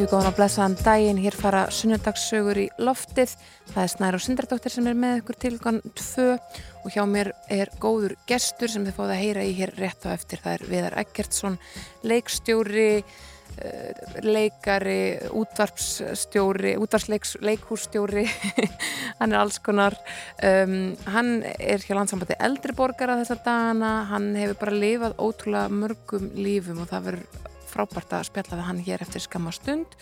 Jú, góðan og blessaðan daginn, hér fara sunnudagssögur í loftið. Það er Snær og Sindardóttir sem er með ykkur tilgan 2 og hjá mér er góður gestur sem þið fóðu að heyra í hér rétt á eftir. Það er Viðar Eggertsson, leikstjóri, eh, leikari, útvarpsstjóri, útvarpsleikhússtjóri, hann er alls konar. Um, hann er hjá landsambandi eldriborgara þessar dagana, hann hefur bara lifað ótrúlega mörgum lífum og það verður frábært að spjalla við hann hér eftir skamma stund.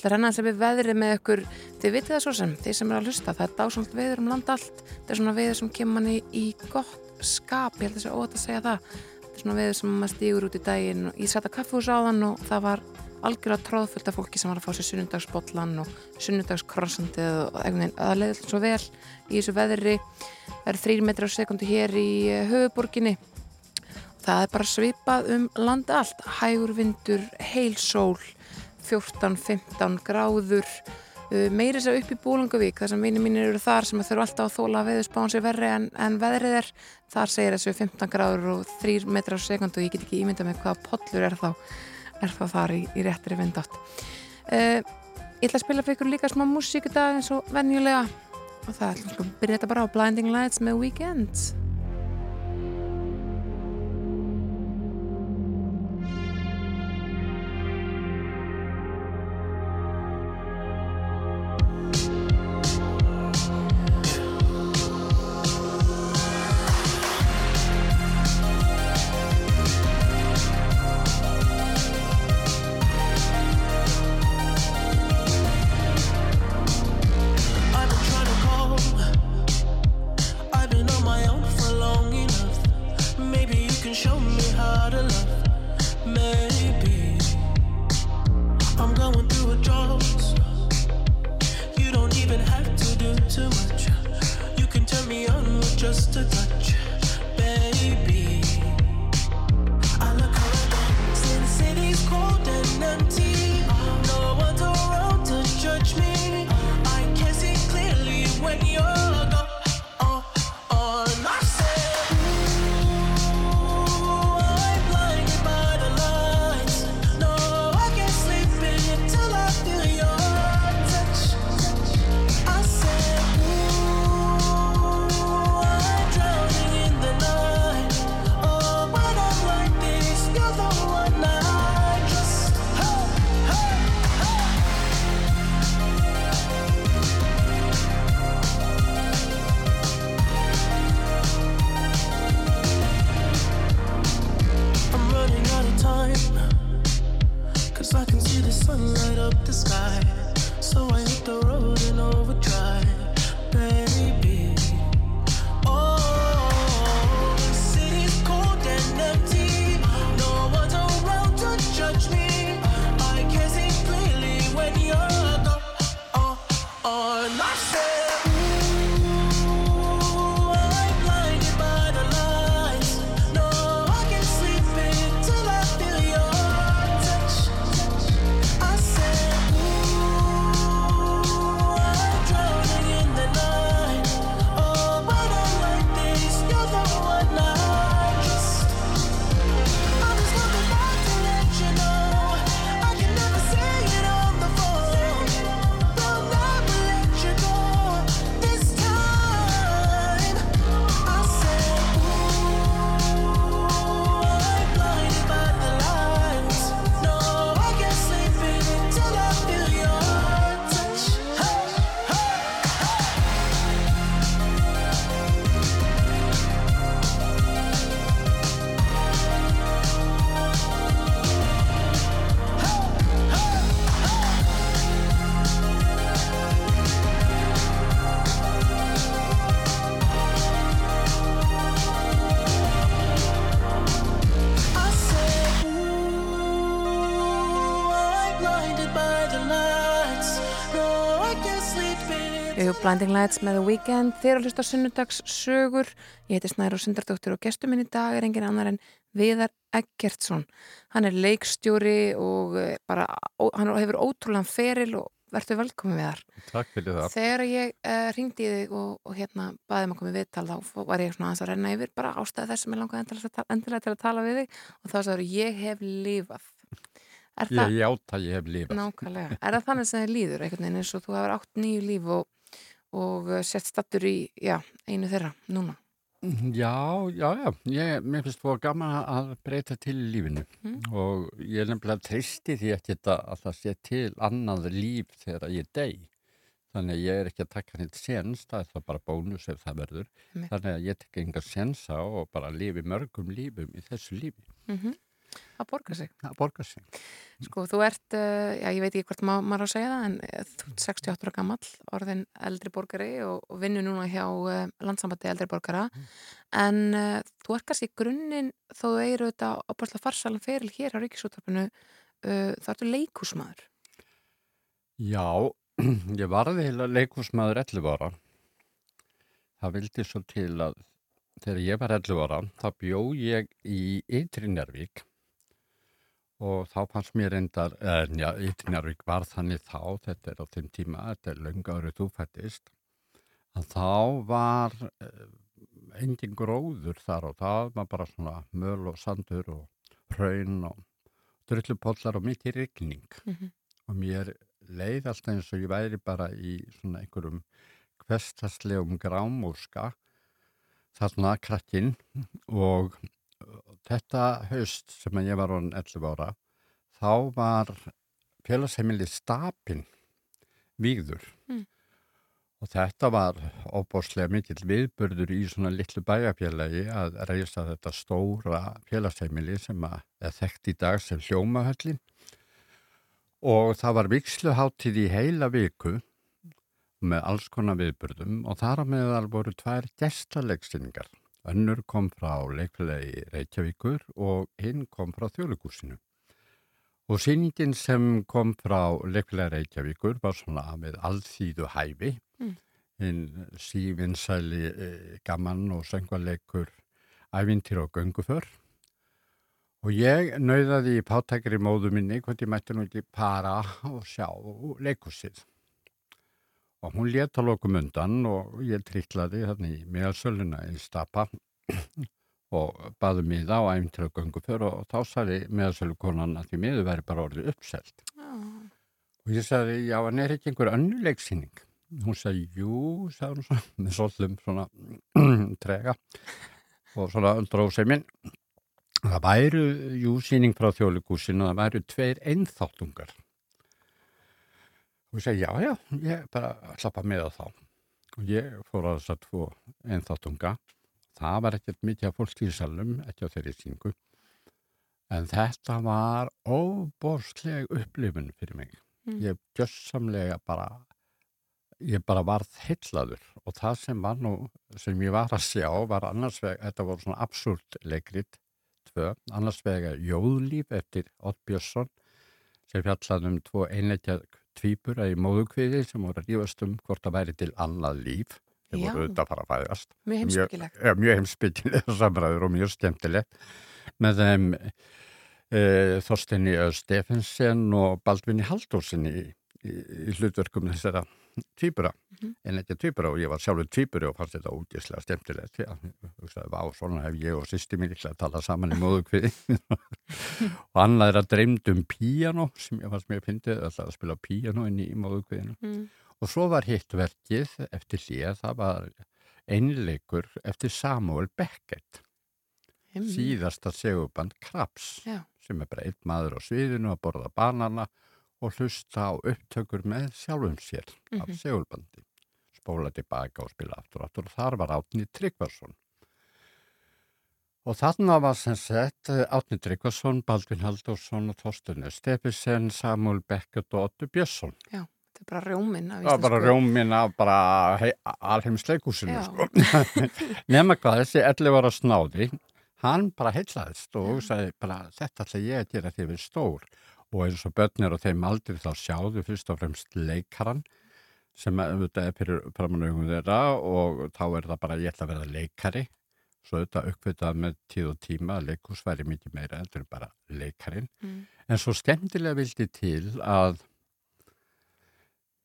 Það er hennan sem við veðrið með ykkur, þið vitið það svo sem, þið sem eru að hlusta, það er dásamt veður um land allt, þetta er svona veður sem kemur manni í gott skap, ég held að það sé óvægt að segja það. Þetta er svona veður sem maður stýgur út í daginn og ég satt að kaffehús á þann og það var algjörlega tróðfullt af fólki sem var að fá sér sunnundagsbollan og sunnundagskrossandið og það leiði alltaf svo vel í þessu veðri, það eru þrýr metrar á sekundu hér í eh, höfuborginni Það er bara svipað um landa allt, hægur vindur, heil sól, 14-15 gráður, uh, meiri sér upp í Búlangavík, þar sem vinið mínir eru þar sem þurfu alltaf að þóla að veðusbáðan sér verri en, en veðrið er, þar segir þessu 15 gráður og 3 metrar á sekundu og ég get ekki ímynda með hvaða pollur er þá, er þá þar í, í réttri vindátt. Uh, ég ætla að spila fyrir ykkur líka smá músík í dag eins og venjulega og það er að byrja þetta bara á Blinding Lights með Weekend. Blinding Lights með The Weeknd. Þeir eru að hlusta sunnudags sögur. Ég heiti Snæru Sundardóttir og gestur minn í dag er engin annar en Viðar Eggertsson. Hann er leikstjóri og eh, bara, hann hefur ótrúlega feril og verður velkomið við þar Takk fyrir það. Þegar ég uh, eh, ringdi í þig og, og hérna baði maður komið viðtal þá var ég svona aðeins að renna yfir bara ástæði þess sem ég langaði endilega til að tala við þig. Og þá sagður ég hef lífað Ég játa ég hef lifað. nákvæmlega, er það þannig sem þið líður einhvern veginn eins og þú hefur átt nýju líf og, og uh, sett stattur í, já, einu þeirra, núna? Já, já, já. Ég, mér finnst það gaman að breyta til lífinu Mm. og ég er nefnilega tristi því ekki að það sé til annað líf þegar ég dey. Þannig að ég er ekki að taka neitt sens, það er það bara bónus ef það verður. Einmitt. Þannig að ég tek enga sensa og bara lifi mörgum lífum í þessu lífi. Mm Það borgar sig. Það borgar sig. Sko, þú ert, uh, já, ég veit ekki hvort má, maður á að segja það, en uh, þú ert 68 ára gamall, orðin eldri borgari og, og vinnur núna hjá uh, landsambandi eldri borgara, en uh, þú ert kannski grunninn, þó þú eigir auðvitað opaslega farsalan feril hér á Ríkisúttarpinu, uh, þá ertu leikúsmaður. Já, ég varði heila leikúsmaður 11 ára. Það vildi svo til að þegar ég var 11 ára, þá bjó ég í Ytri Njárvík og þá fannst mér reyndar, eh, já, Ytri Njárvík var þannig þá, þetta er á þeim tíma, þetta er árið þú fættist, að þá var eh, engin gróður þar og það var bara svona möl og sandur og hraun og drullupollar og mikið rigning Mhm. og mér leið alltaf eins og ég væri bara í svona einhverjum hverstaslegum grámúrska þarna krakkinn og þetta haust sem ég var án 11 ára þá var félagsheimili stapinn vígður Mm. og þetta var óbórslega mikill viðburður í svona litlu bæjarfélagi að reysa þetta stóra félagsheimili sem að er þekkt í dag sem hljómahöllin og það var viksluháttíð í heila viku með alls konar viðburðum og þar á meðal voru tvær gestalegsinningar. Önnur kom frá leikfélagi Reykjavíkur og hinn kom frá þjóðlegúsinu. Og sýningin sem kom frá leikfélagi Reykjavíkur var svona með allþýðu hæfi, Mm. hinn sívinsæli e, gaman og söngvaleikur ævintýr og gönguför. Og ég nauðaði í pátækri móðu minni hvort ég mætti nú ekki para og sjá leikúsið. Og hún létt að lokum undan og ég triklaði þannig í meðalsöluna í stapa og baði miða á æfintir og gönguför og þá sagði meðalsölukonan að því miður væri bara orðið uppselt. Já, Og ég sagði, já, en er ekki einhver önnu leiksýning? Hún sagði, jú, sagði hún svona, með svolum svona trega og svona dróð sér minn. Það væru, jú, síning frá þjóðlegúsinu, það væru tveir einþáttungar. Og ég segi, já, já, ég bara slappa með á þá. Og ég fór að þess að tvo einþáttunga. Það var ekkert mikið af fólk í salum, ekki á þeirri síningu. En þetta var óborsleg upplifun fyrir mig. Mm. Ég gjössamlega bara, ég bara varð heillaður og það sem var nú, sem ég var að sjá var annars vega, þetta voru svona absúrt leikrit, tvö, annars vega Jóðlíf eftir Ott Björnsson sem fjallaði um tvo einleikja tvíbura í móðukviði sem voru að rífast um hvort það væri til annað líf. Þeir voru auðvitað að fara að fæðast. mjög heimskilegt. Ja, mjög heimsbyggilega samræður og mjög skemmtilegt með þeim e, Þorsteini Ö. Stefensen og Baldvinni Haldósinni í, í, í hlutverkum þessara tvíbura, Mhm. en ekki tvíbura og ég var sjálfur tvíburi og fannst þetta ógislega skemmtilegt því að hugsaði, vá, svona hef ég og sýsti mér líklega að tala saman í móðukviði og annað er að dreymd um píano sem ég fannst mér að fyndið alltaf að spila píano inn í móðukviðinu Mm. Og svo var hitt verkið eftir hlýja, það var einleikur eftir Samuel Beckett, Einmitt. síðasta seguband Krabs, Já. sem er bara einn maður á sviðinu að borða banana og hlusta á upptökur með sjálfum sér af Mhm. segulbandi. Spóla tilbaka og spila aftur og aftur og þar var Átni Tryggvason. Og þarna var sem sett eh, Átni Tryggvason, Baldvin Halldórsson og Þorstunni Stefisen, Samuel Beckett og Otto Björnsson. Þetta er bara rjóminn af Það var bara íslensku. rjómin af bara alheimsleikúsinu Já. sko. Nefna hvað þessi 11 ára snáði, hann bara heillaðist og sagði bara þetta ætla ég að gera því við stór og eins og börnir og þeim aldrei þá sjáðu fyrst og fremst leikaran sem auðvitað er fyrir framann þeirra og þá er það bara ég ætla að vera leikari svo auðvitað uppvitað með tíð og tíma að leikús væri mikið meira endur en bara leikarin Mm. En svo skemmtilega vildi til að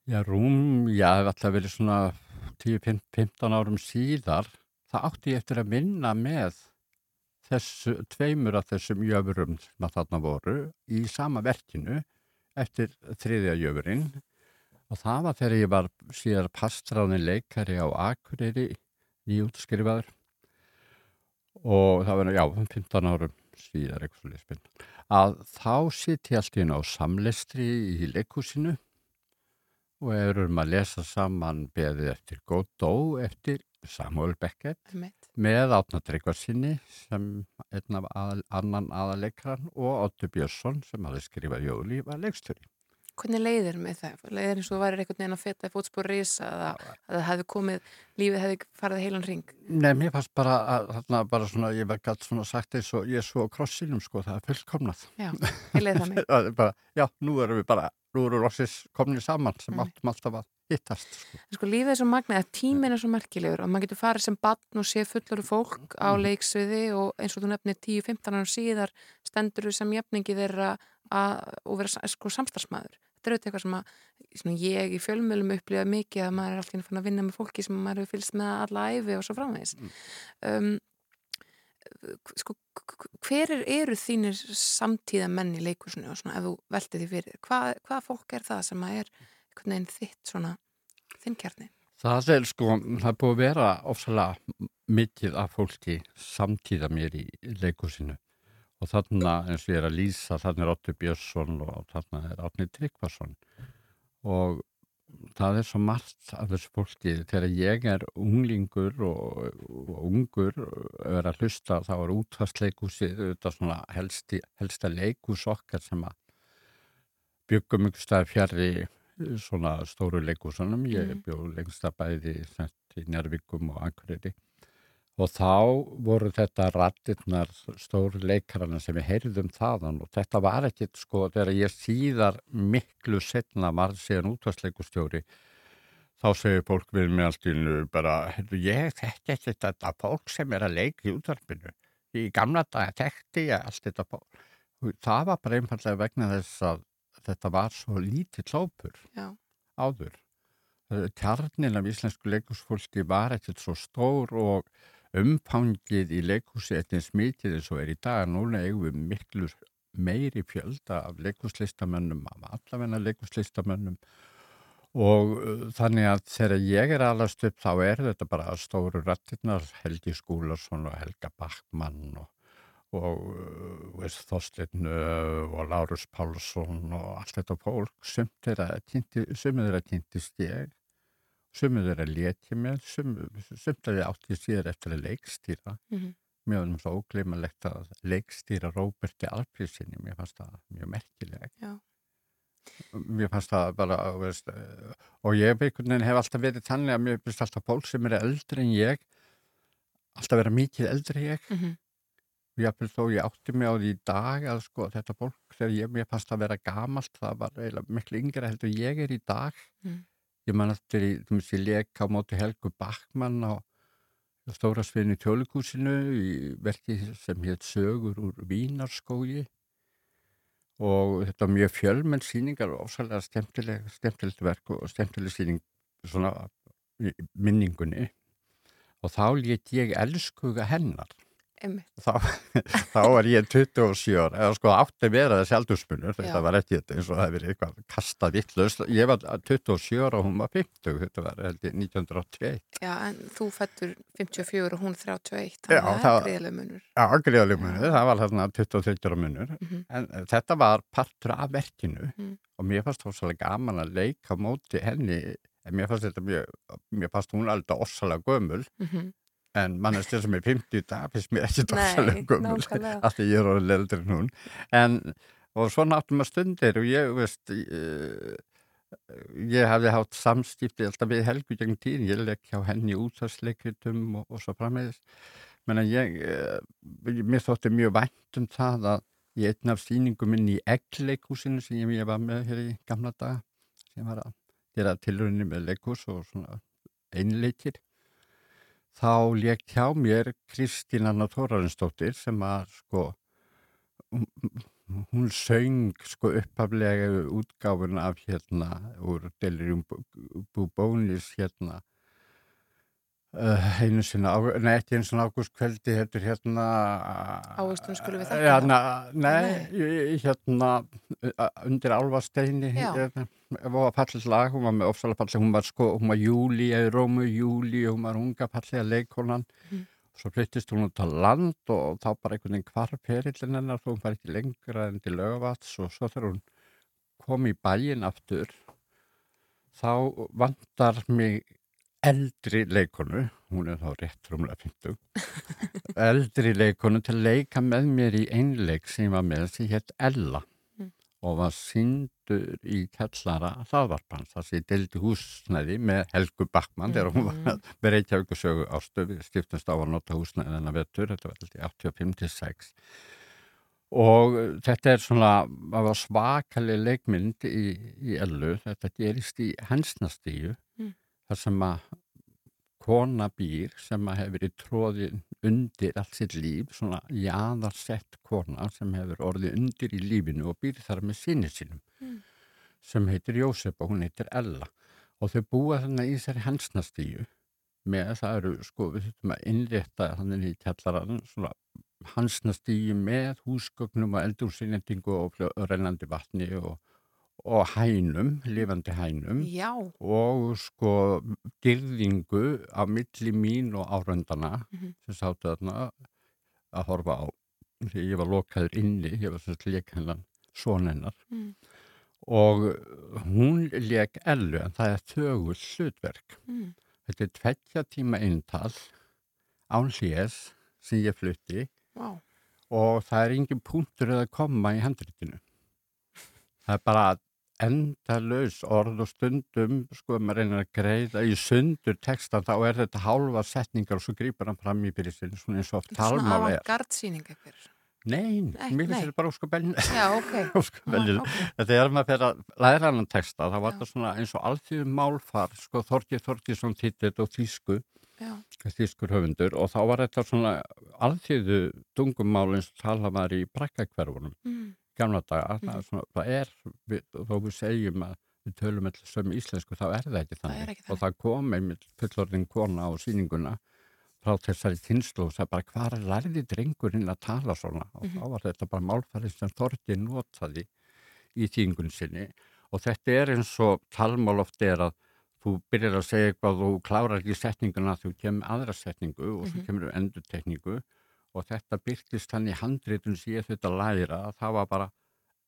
já, rúm, já, það ætla að verið svona 10-15 árum síðar, það átti ég eftir að vinna með þessu, tveimur af þessum jöfurum sem að þarna voru í sama verkinu eftir þriðja jöfurinn. Og það var þegar ég var síðar pastráðin leikari á Akureyri nýjútskrifaður og það var, já, 15 árum síðar eitthvað lesbinn, að þá sitt ég alltaf inn á samlestri í leikúsinu og erum að lesa saman beðið eftir Godot eftir Samuel Beckett. Með Átna Tryggvarsinni sem einn af aðal, annan aðaleikran og Otto Björnsson sem hafði skrifað Jóli var leikstöri. Hvernig leiðir með það? Leiðir eins og væri einhvern veginn að feta fótspór risa eða að það hefði komið, lífið hefði farið heilan ring? Nei, mér fannst bara að þarna bara svona, ég var gætt svona sagt eins og ég er svo á krossinum sko, það er fullkomnað. Já, ég leiði. Það er bara, já, nú erum við bara, nú erum við lossis komin saman sem áttum alltaf að hittast sko. Sko lífið er svo magnað að tíminn er svo merkilegur og maður getur farið sem batn og sé fullur fólk á Mhm. leiksviði og eins og þú nefnir 10-15 ára síðar stendur þú sem jefningi þeirra að, og vera sko, samstarsmaður. Þetta er auðvitað eitthvað sem að svona, ég í fjölmjölum upplýða mikið að maður er alltaf að vinna með fólki sem maður hefur fylgst með alla æfi og svo framvegis. Um, sko, hver er- eru þínir samtíða menn í leikursinu og svona ef þú veltið því fyrir? Hvað, hvað fólk er það sem að er einhvern veginn þitt svona þinn kjarni? Það er sko, það er búið að vera ofsalega mikið af fólki samtíða mér í leikúsinu og þarna eins og ég er að lýsa, þarna er Otto Björnsson og þarna er Átni Tryggvason. Og það er svo margt af þessu fólki. Þegar ég er unglingur og, og ungur og er að hlusta þá er útvarsleikúsið auðvitað svona helsti, helsta leikús okkar sem að byggum ykkur staði fjari svona stóru leikúsunum ég Mhm. bjó lengst að bæði í Njárvíkum og Akureyri. Og þá voru þetta rattirnar stóru leikarana sem við heyrðum þaðan. Og þetta var ekkit sko þegar ég síðar miklu setna var síðan útvarsleikustjóri þá segir fólk við mig alltaf bara, heyrðu, ég þekki ekki þetta fólk sem er að leika í útvarpinu. Í gamla daga þekkti ég allt þetta fólk. Það var bara einfallega vegna þess að þetta var svo lítið hópur Já. áður. Kjarnin af íslensku leikúsfólki var ekkert svo stór og umfangið í leikúsi eitthvað smítið eins og er í dag. Núna eigum við miklu meiri fjölda af leikúslistamönnum af allavegna leikúslistamönnum og þannig að þegar ég er alast upp þá er þetta bara stóru rættirnar Helgi Skúlarsson og Helga Backmann og, og uh, Þorstein uh, og Lárus Pálsson og allt þetta fólk er að kynntist ég sumið þeirra léti með, sumt að ég átti síðar eftir að leikstýra. Mm -hmm. Mér var svo ógleimalegt að leikstýra Róberti Alfrísinni, mér fannst það mjög merkileg. Já. Mér fannst það bara, veist, og ég hef alltaf verið þannig að mér finnst alltaf fólk sem er eldri en ég, alltaf vera mikið eldri en ég. Mm -hmm. Hafði þó, ég átti mig á því í dag að sko þetta fólk, þegar ég, mér fannst það vera gamalt, það var eiginlega miklu yngra heldur ég er í dag. Mm. Ég man eftir í, þú veist, ég leik á móti Helgu Bakmann á stóra sviðinu tjólikúsinu í verki sem hétt Sögur úr Vínarskógi og þetta var mjög fjölmenn síningar og ósæðlega skemmtileg, skemmtilegt verk og skemmtileg síning svona minningunni og þá létt ég elskuga hennar þá, þá var ég 27 ára eða sko átti vera þessi aldurspunur þetta var ekki þetta eins og það hefði verið eitthvað kastað vittlust, ég var 27 ára og hún var 50, þetta var held ég 1981 Já, en þú fættur 54 og hún 31 Já, þannig að það er greiðlega munur. Já, greiðlega munur, það var þarna 23 ára munur. Mm -hmm. en þetta var partur af verkinu. Mm. og mér fannst það svolítið gaman að leika móti henni, en mér fannst þetta mjög, mér fannst hún alltaf ossalega gömul. Mm -hmm. En mannastir sem er 50 í dag finnst mér ekki nákvæmlega. af því ég er orðið eldri en hún. En, og svo náttum að stundir og ég, veist ég, ég hafði hátt samskipti alltaf við Helgu gegn tíðin, ég lekk hjá henni útvarsleikritum og, og svo frammeðis menn að ég mér þótti mjög vænt um það að ég einn af síningum minn í eggleikúsinu sem ég, ég var með hér í gamla daga sem var að gera tilrunni með leikús og svona einleikir þá leik hjá mér Kristín Anna Þórarinsdóttir sem var sko hún söng sko upphaflega útgáfun af hérna úr Delirium Bubónis hérna Uh, einu sinna, nei ekki einu sinna ágústkveldi er hérna Ávistun skulum við þakka hérna, nei, nei, hérna undir Alvasteini hérna, var fallit lag, hún var með ofsalega fallit, hún var sko, hún var Júli eða Rómu Júli, hún var unga fallega leikonan mm. svo flyttist hún út á land og þá bara einhvern veginn hvar perillin hennar, þú var ekki lengra en til lögavats og svo þegar hún kom í bæin aftur þá vandar mig eldri leikonu, hún er þá rétt rúmlega 50, eldri leikonu til að leika með mér í einleik sem var með sem hétt Ella mm. og var síndur í kellara þaðvarpans, það sé dildi húsnæði með Helgu Backmann mm. þegar hún var mm. með Reykjavík sögu ástöfi, stiftumst á að nota húsnæði þennan vettur, þetta var alltaf 85-6 og þetta er svona, það var svakalig leikmynd í, í Ellu, þetta gerist í hensnastíu þar sem að kona býr sem að hefur í tróðin undir allt sitt líf, svona jáðarsett kona sem hefur orðið undir í lífinu og býr þar með sinni sinum mm. sem heitir Jósef og hún heitir Ella og þau búa þannig í þessari hansnastíu með það eru sko við þurfum að innrétta þannig í kjallarann svona hansnastíu með húsgögnum og eldursinnendingu og reynandi vatni og og hænum, lifandi hænum Já. og sko dyrðingu á milli mín og áröndana mm -hmm. sem sáttu þarna að horfa á þegar ég var lokaður inni, ég var svona leik hennan sonennar mm. og hún leik ellu en það er þögul hlutverk mm. þetta er tveggja tíma eintal án hlés sem ég flutti wow. og það er engin punktur að koma í handritinu það er bara enda laus orð og stundum sko maður reynir að greiða í sundur textan þá er þetta hálfa setningar og svo grýpar hann fram í byrjun svona eins og oft talmál er. Svona avantgardsýning eitthvað? Nei, mér finnst þetta bara óskapellin. Já, ok. óskapellin. Okay. Þetta er maður fyrir að læra hann texta þá var þetta svona eins og allþjóðum málfar sko Þorgir Þorgirsson títið og Þísku Þískur höfundur og þá var þetta svona allþjóðu dungumál eins og tala maður í brakkakverfunum. Mm gamla daga, mm. það, er svona, það er við, þó við segjum að við tölum allir sömu íslensku, þá er það ekki þannig það ekki og það kom einmitt fullorðin kona á síninguna frá þessari kynslu og það bara hvað er lærði drengurinn að tala svona og mm -hmm. þá var þetta bara málfærið sem Þorgi notaði í tíningun sinni og þetta er eins og talmál oft er að þú byrjar að segja eitthvað og þú klárar ekki setninguna þú kemur aðra setningu og mm -hmm. svo kemur endur tekningu og þetta byrkist hann í handrétun sem ég þetta læra að það var bara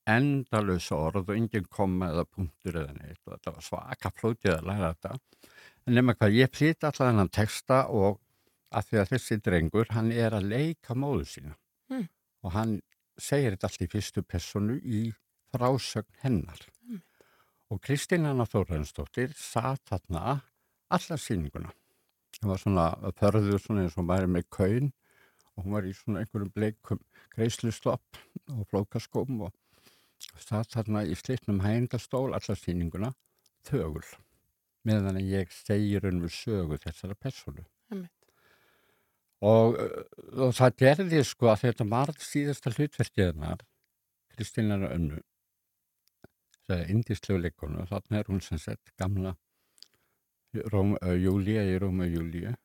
endalus orð og enginn koma eða punktur eða neitt og þetta var svaka flótið að læra þetta. En nema hvað, ég plýt alltaf þennan texta og að því að þessi drengur hann er að leika móðu sína. Mm. og hann segir þetta allt í fyrstu personu í frásögn hennar. Mm. og Kristín Anna Þórensdóttir satt þarna alla síninguna það var svona förður svona eins og maður með kaun og hún var í svona einhverjum bleikum greisluslopp og flókaskóm og satt þarna í slitnum hægndastól allar síninguna þögul meðan ég segir um sögu þessara personu og, og það gerði sko að þetta var síðasta hlutverkiðnar Kristínar Önnu það er indislegu leikonu. Og þarna er hún sem sett gamla Júlia í Róma Júlia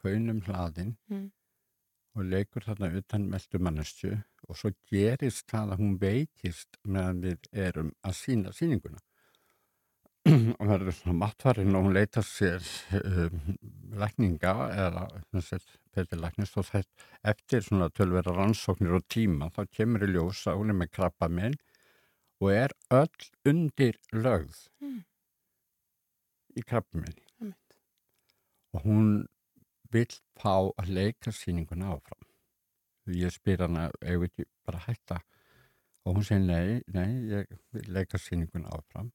kaunum hlaðin mm og leikur þarna utan meldu mannestu og svo gerist það að hún veikist meðan við erum að sína síninguna og er svona matvarinn og hún leita sér um, lækninga eða fyrir læknist og þetta eftir svona tölvera rannsóknir og tíma þá kemur í ljós að hún er með krabba minn og er öll undir lögð mm. í krabba minn mm. og hún vill fá að leika síninguna áfram. Ég spyr hana, ég veit ekki, bara hætta. Og hún segir, nei, nei, ég vil leika síninguna áfram.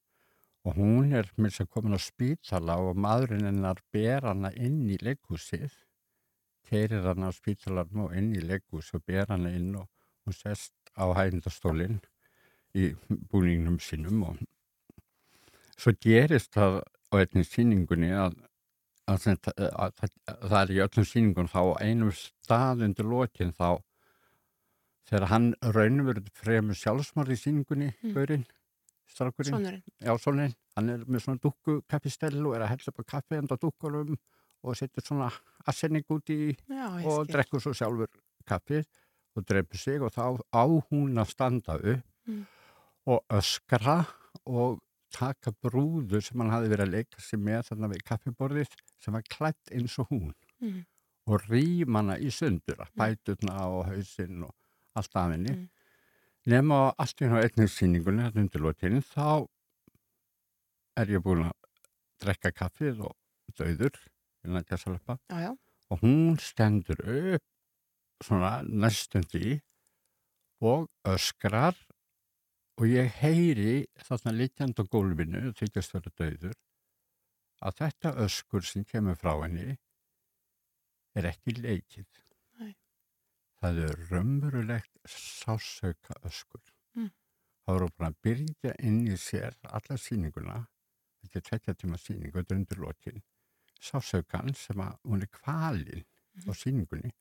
Og hún er með þess að komin á spítala og maðurinn hennar ber hana inn í leikhúsið. Keirir hana á spítalarn og inn í leikhús og ber hana inn og hún sest á hægindastólinn í búningnum sínum og svo gerist það á einnig síningunni að að, að, að, það er í öllum síningum þá einum stað undir lokin þá þegar hann raunverður fremur sjálfsmarð í síningunni mm. Gaurinn, strákurinn Já, Sónurinn, hann er með svona dukku kaffistell og er að hella upp á kaffi enda dukkulum og setur svona assenning út í Já, og drekkur svo sjálfur kaffið og dreipur sig og þá á hún að standa upp Mm. og öskra og taka brúður sem hann hafi verið að leika sig með þarna við kaffiborðið sem var klætt eins og hún Mm. og rým hana í sundur bæturna og hausinn og allt af henni Mm. nema allt í henni á einnig sýningunni að undirlótinu þá er ég búin að drekka kaffið og döður innan gæsalöpa Já, já. og hún stendur upp svona næstum því og öskrar og ég heyri þarna litjand á gólfinu þykjast vera döður að þetta öskur sem kemur frá henni er ekki leikið. Nei. Það er raunverulegt sásauka öskur. Mm. Það voru bara að byrja inn í sér alla sýninguna, þetta er tvekja tíma sýningu, þetta er undir lokin, sásaukan sem að hún er kvalinn á sýningunni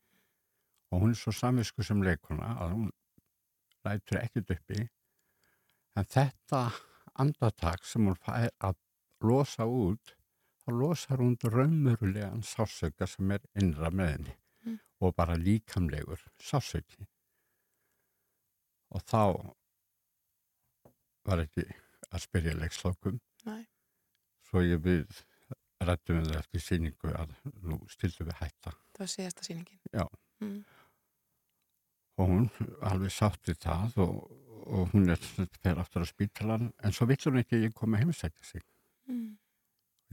og hún er svo samvisku sem leikuna að hún lætur ekkert uppi en þetta andatak sem hún fær að losa út þá losar hún raunverulegan sásauka sem er innra með henni Mm. og bara líkamlegur sásauki og þá var ekki að spyrja leikslokum Nei. svo ég við rættum við eftir síningu að nú stildum við hætta Það var síðasta sýningin. Já. Mm. og hún alveg sátt við það og, og hún er fyrir aftur á spítalan en svo vill hún ekki að ég koma að heimsækja sig. Mm.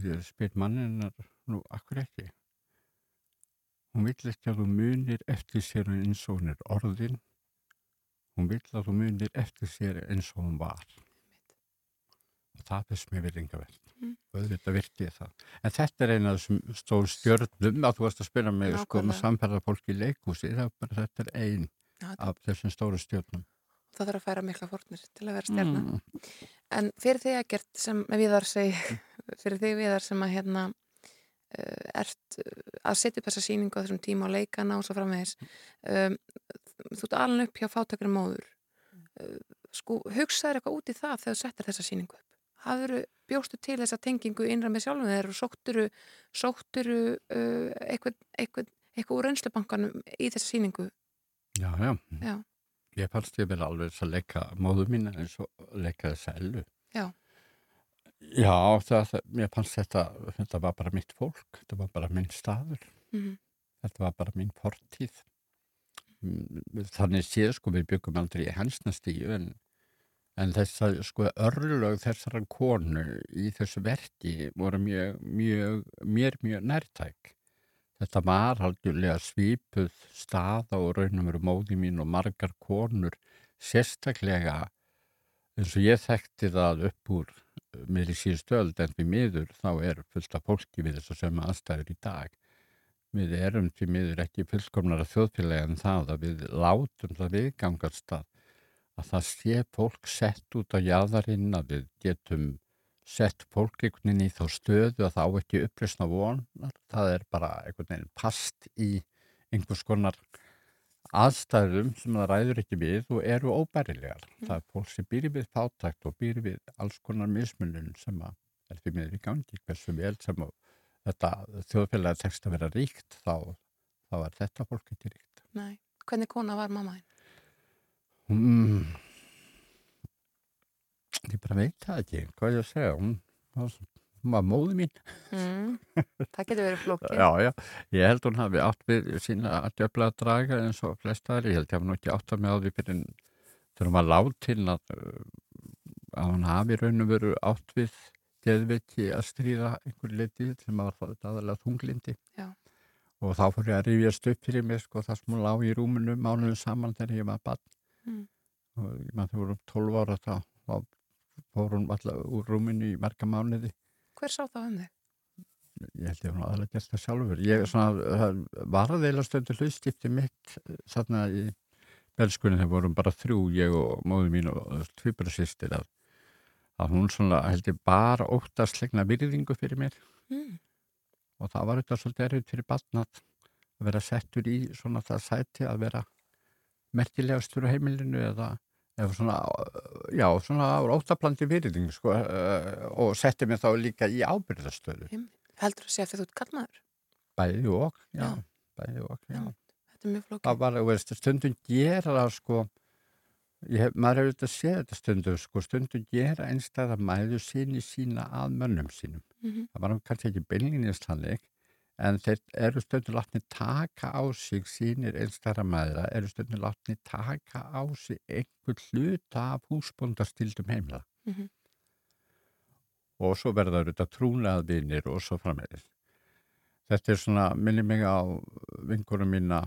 ég spyr manninnar nú akkur ekki? Hún vill ekki að þú munir eftir sér eins og hún er orðin. Hún vill að þú munir eftir sér eins og hún var. Og það fyrst mér virðingavert Mm. og auðvitað virti ég það. En þetta er eina af þessum stór stjörnum að þú varst að spyrja mig sko um að Nákvæmlega. samferða fólki í bara þetta er ein af þessum stóru stjörnum það þarf að færa mikla fórnir til að vera stjarnar. Mm. En fyrir þig að gert sem viðar seg, fyrir þig viðar sem að hérna uh, ert uh, að setja upp þessa sýningu á þessum tíma og leikana og svo framvegis um, þú ert alveg upp hjá fátakri móður. Uh, sko, hugsaður eitthvað út í það þegar þú settir þessa sýningu upp? Hafður bjóstu til þessa tengingu innra með sjálfum þeir og sótturu sótturu uh, eitthvað, eitthvað, eitthvað úr reynslubankanum í þessa sýningu? Já, já, já, ég fannst ég verið alveg að leika móðu mín eins og leika þess að ellu já, Já, það, mér fannst þetta þetta var bara mitt fólk, þetta var bara minn staður. Mm, þetta var bara mín fortíð. Mm, þannig séð sko við byggum aldrei í hensnastíu en, en þess að sko örlög þessara konu í þessu verki voru mjög, mjög, mér mjög nærtæk þetta var algjörlega svipuð staða og raunum eru móði mín og margar konur sérstaklega eins og ég þekkti það upp úr mér í síðustu öld en við miður þá er fullt af fólki við þess að sömu aðstæður í dag. Við erum til miður ekki fullkomnara þjóðfélagi en það að við látum það viðgangast að, að það sé fólk sett út á jáðarinn að við getum sett fólk einhvern veginn í þá stöðu að það á ekki upplýsna vonar það er bara einhvern veginn past í einhvers konar aðstæðum sem það ræður ekki við og eru óbærilegar. Það er fólk sem býr við fátækt og býr við alls konar mismunum sem er því miður í gangi hversu vel sem þetta þjóðfélagi tekst að vera ríkt þá, þá er þetta fólk ekki ríkt. nei hvernig kona var mamma þín? Mm. Ég bara veit það ekki, hvað ég að segja, hún var, hún var móði mín. Mm, það getur verið flókið Já, já, ég held hún hafi átt við sína að djöfla að draga eins og flestaðar, ég held ég hafi nú ekki átt að með á því fyrir þegar hún var látin að, uh, að hún hafi raun og veru átt við geðviki að stríða einhver leiti sem var það aðalega þunglindi. Já. Og þá fór ég að rifjast upp fyrir mig sko það sem hún lá í rúminu mánuðum saman þegar ég var bann. Mm. Og ég maður þegar vorum 12 ára þá, þá fór hún alltaf úr rúminu í marga mánuði hver sá það um þig? ég held ég hún aðalega gert það sjálfur ég svona, var að eila stöndu hlutskipti mitt þarna í belskunni þegar vorum bara þrjú ég og móðu mín og tvipura sýstir að, að hún svona held ég bara óttaslegna virðingu fyrir mér Mm. og það var þetta svolítið erfitt fyrir batnat að vera settur í svona það sæti að vera merkilegastur á heimilinu eða, eða svona, eh, já, svona óttaplandi virðing sko, eh, og setti mig þá líka í ábyrðastöðu heldur að segja að þú ert kallmaður? bæði og, já, Já. bæði og, já. Þetta er mjög flókið. Það var, þú veist, stundum gera það, sko, hef, maður hefur þetta séð þetta stundum, sko, stundum gera einstæða mæðu síni sína að mönnum sínum. Mhm. Það var kannski ekki beinlinist þannig, en þeir eru stundum látni taka á sig sínir einstæra mæðra, eru stundum látni taka á sig einhver hluta af húsbóndastildum heimila. Mhm. Og svo verða þetta trúnaðvinir og svo frammeðis. Þetta er svona, minni mig á vingurum mína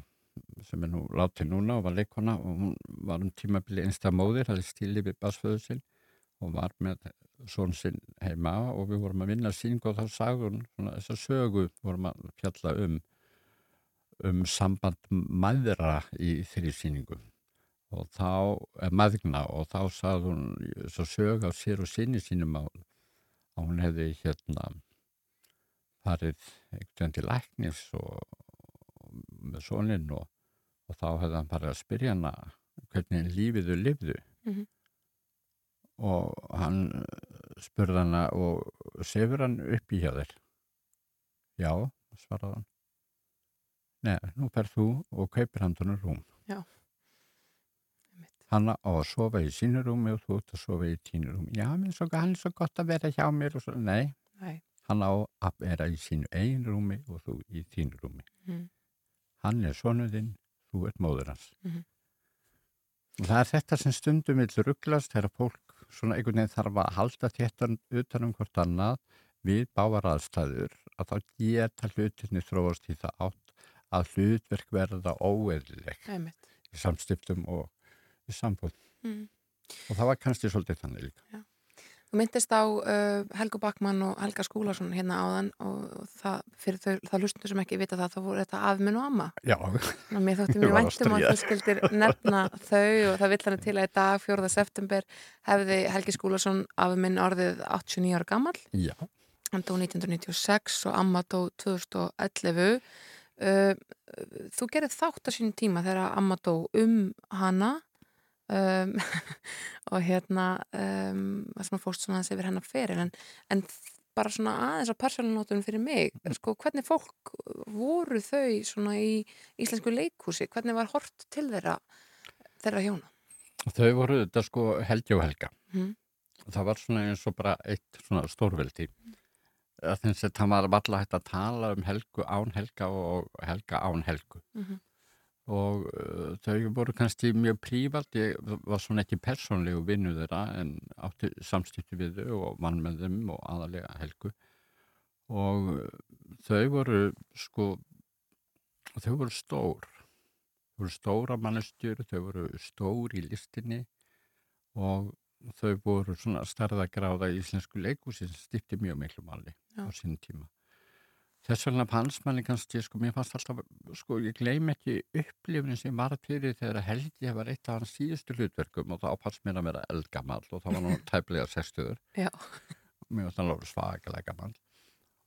sem er nú látið núna og var leikona og hún var um tímabili einstað móðir, hafði stílið við basföðu sinn og var með svon sinn heima og við vorum að vinna síningu og þá hún svona þessa sögu vorum að fjalla um um samband maðra í þeirri síningu og þá, eh, maðgna og þá sagði hún þessa sögu á sér og sinni sínum að, hún hefði hérna farið veginn til læknis og, og með soninn og, og þá hefði hann farið að spyrja hana hvernig lífiðu lifðu Mhm. Og hann eh, spurði hana og sefur hann upp í hjá þér já, svaraði hann Nei, nú fer þú og kaupir handunum rúm Einmitt. hann á að sofa í sínu rúmi og þú ert að sofa í tínu rúmi já, menn svo, hann er svo gott að vera hjá mér svo, nei, Nei. hann á að vera í sínu eigin rúmi og þú í þínu rúmi Mhm. hann er sonuðinn, þú ert móður hans Mhm. og það er þetta sem stundum vil rugglast þegar fólk svona einhvern veginn þarf að halda þéttan utan um hvort annað við bávar aðstæður að þá geta hlutinni þróast í það átt að hlutverk verða Einmitt. í samstiftum og í sambúð Mhm. og það var kannski svolítið þannig líka Þú myndist á uh, Helgu Bakmann og Helga Skúlason hérna áðan og, og það, fyrir þau, það lustundur sem ekki vita það, þá voru þetta afminn og amma. Já, Ná, mér þótti að væntum að þú skildir nefna þau og það vill hann til að í dag, 4. september, hefði Helgi Skúlason afminn orðið 89 ára gammal. já, Hann dó 1996 og amma dó 2011. Uh, þú gerði þátt á sínum tíma þegar amma dó um hana um, og hérna um, sem fórst svona aðeins yfir hennar fyrir en, en bara svona aðeins á persónunótunum fyrir mig, sko, hvernig fólk voru þau svona í íslensku leikhúsi, hvernig var hort til þeirra þeirra hjóna? þau voru þetta sko Helgi og Helga Mhm. það var svona eins og bara eitt svona stórveldi þess að það var valla hægt að tala um Helgu án Helga og Helga án Helgu Mhm. Og uh, þau voru kannski mjög prívat, ég var svona ekki persónlegu vinnu þeirra en átti samskipti við þau og vann með þeim og aðalega Helgu og uh, þau voru sko þau voru stór þau voru stóra mannestjur, þau voru stór í listinni og þau voru svona starðagráða í íslensku leikhúsi sem stipti mjög miklu máli Já. á sín tíma. Þess vegna fannst manni kannski, sko, mér fannst alltaf, sko, ég gleym ekki upplifin sem var fyrir þegar Helgi var eitt af hans síðustu hlutverkum og þá fannst mér að vera eldgamall og þá var nú tæplega sextuður. Já. Mér fannst hann alveg svakalega gamall.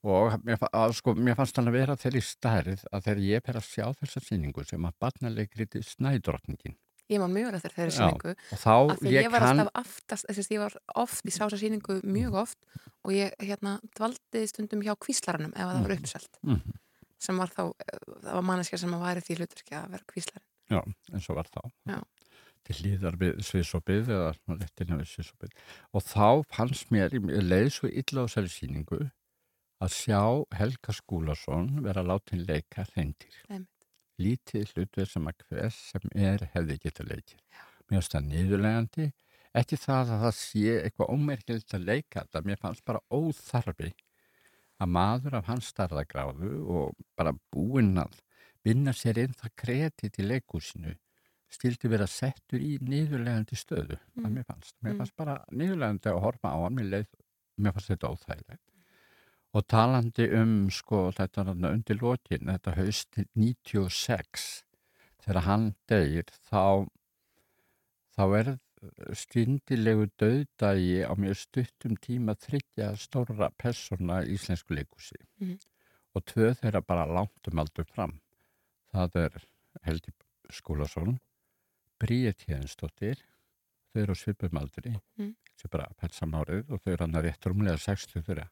Og mér, að, sko, mér fannst hann að vera þeirri stærð að þegar ég fer að sjá þessa sýningu sem að barnalegriti Snædrottningin Ég man mjög vel eftir sýningu og þá ég, ég var kann alltaf aftast, þess að ég var oft, ég sá þessa sýningu mjög oft og ég hérna dvaldi stundum hjá kvíslaranum ef það var Mhm. uppselt Mhm. sem var þá, það var manneskja sem var í því hlutverki að vera kvíslarin. Já, eins og var þá. Já. Til hlýðar við sviðsopið eða réttina við sviðsopið. Og þá fannst mér, ég leið svo illa á þessari sýningu að sjá Helga Skúlason vera látin leika reyndir. Einmitt. Lítið hlutverð sem að hvers sem er hefði getað leikið. Mér finnst það niðurlegandi. Ekki það að það sé eitthvað ómerkilegt að leika þetta. Mér fannst bara óþarfi að maður af hans starðagráðu og bara búinn að vinna sér inn það kredit í leikúsinu stildi vera settur í niðurlegandi stöðu Mm. að mér fannst. Mér Mm. fannst bara niðurlegandi að horfa á hann, mér, leið, mér fannst þetta óþægilegt. Og talandi um sko þetta undir lokin, þetta haust 96, þegar hann deyr, þá, þá er skindilegu döðdagi á mjög stuttum tíma þryggja stóra persóna í íslensku leikúsi. Mhm. Og tvö þeirra bara langt um aldur fram. Það er Helgi Skúlason, Bríet Hjeðinsdóttir, þau eru svipum aldri, Mhm. sem bara pælt saman árið og þau eru hann að rétt rúmlega 60 þeirra.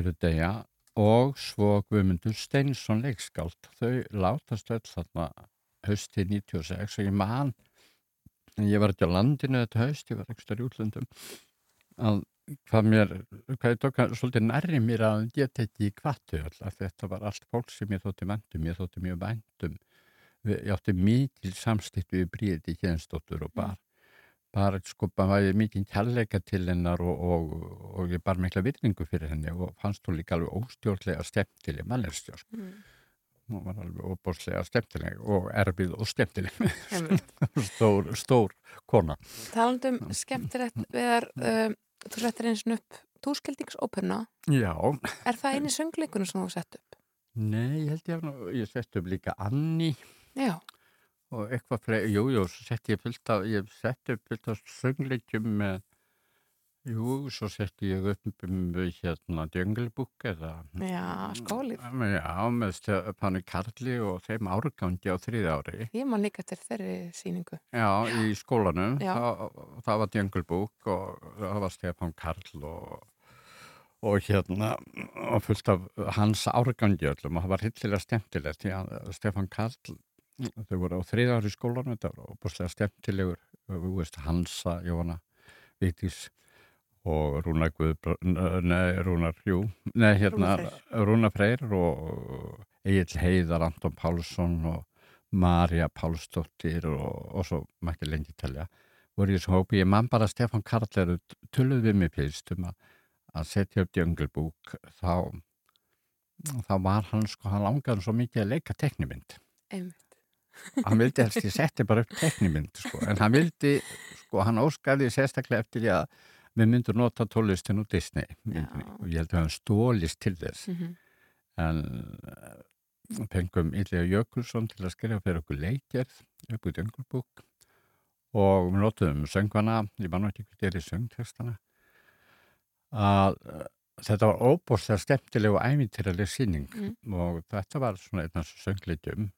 Eru degja og svo Guðmundur Steinsson leikskáld. Þau látast öll þarna hösti 96 og ég man, ég var ekki á landinu þetta höst, ég var ekki starf í útlöndum, að hvað mér, hvað ég tók að svolítið nærri mér að ég tekki í kvattu alltaf, þetta var allt fólk sem ég þótti vendum, ég þótti mjög vendum, ég átti mikil samstitt við bríði hérnstóttur og bar bara sko, bara mikið kærleika til hennar og, og, og ég bar mikla virðingu fyrir henni og fannst hún líka alveg óstjórnlega stemtileg mannestjórn sko. mm. hún var alveg óbúrslega stemtileg og erfið og stemtileg stór, stór kona. Talandum skemmtilegt við þar um, þú settir eins og upp túskildingsoperna Já. Er það eini söngleikunum sem þú sett upp? Nei, ég held ég að ég sett upp líka Anni Já og eitthvað fleiri, jú, jú, svo sett ég fullt af, ég sett upp fullt af söngleikjum með, jú, svo sett ég upp um hérna Djöngelbúk eða Já, skólið. Já, með Stefáni Karli og þeim árgangi á þriði ári. Ég man líka til þeirri síningu Já, í skólanum, það, það var Djöngelbúk og það var Stefán Karl og og hérna og fullt af hans árgangi öllum. Og það var hildilega stemtilegt því að Stefán Karl þau voru á þriðar í skólanum þetta var við veist Hansa, Jóna, Vittis og Rúnar Guð nei, Rúnar, jú nei, hérna, Rúnar Freyr. Og Egil Heiðar, Anton Pálsson og Marja Pálsdóttir og, og svo mætti lengi telja voru í þessu hópi, ég man bara Stefan Karleru tulluð við mig um að, að setja upp djönglbúk þá þá var hann sko, hann langaði svo mikið að leika teknimynd einmitt hann vildi helst, ég setti bara upp teknimynd sko, en hann vildi, sko, hann óskaði sérstaklega eftir því að við myndum nota tólistin úr Disney og ég held að hann stólist til þess mm -hmm. en pengum Ylja Jökulsson til að skrifa fyrir okkur leikjörð upp út í Öngulbúk og við notum söngvana, ég var náttúrulega ekki til í söngtextana að þetta var óbúrslega stemtileg og æmyntiræðileg síning mm. og þetta var svona einn af söngleikjum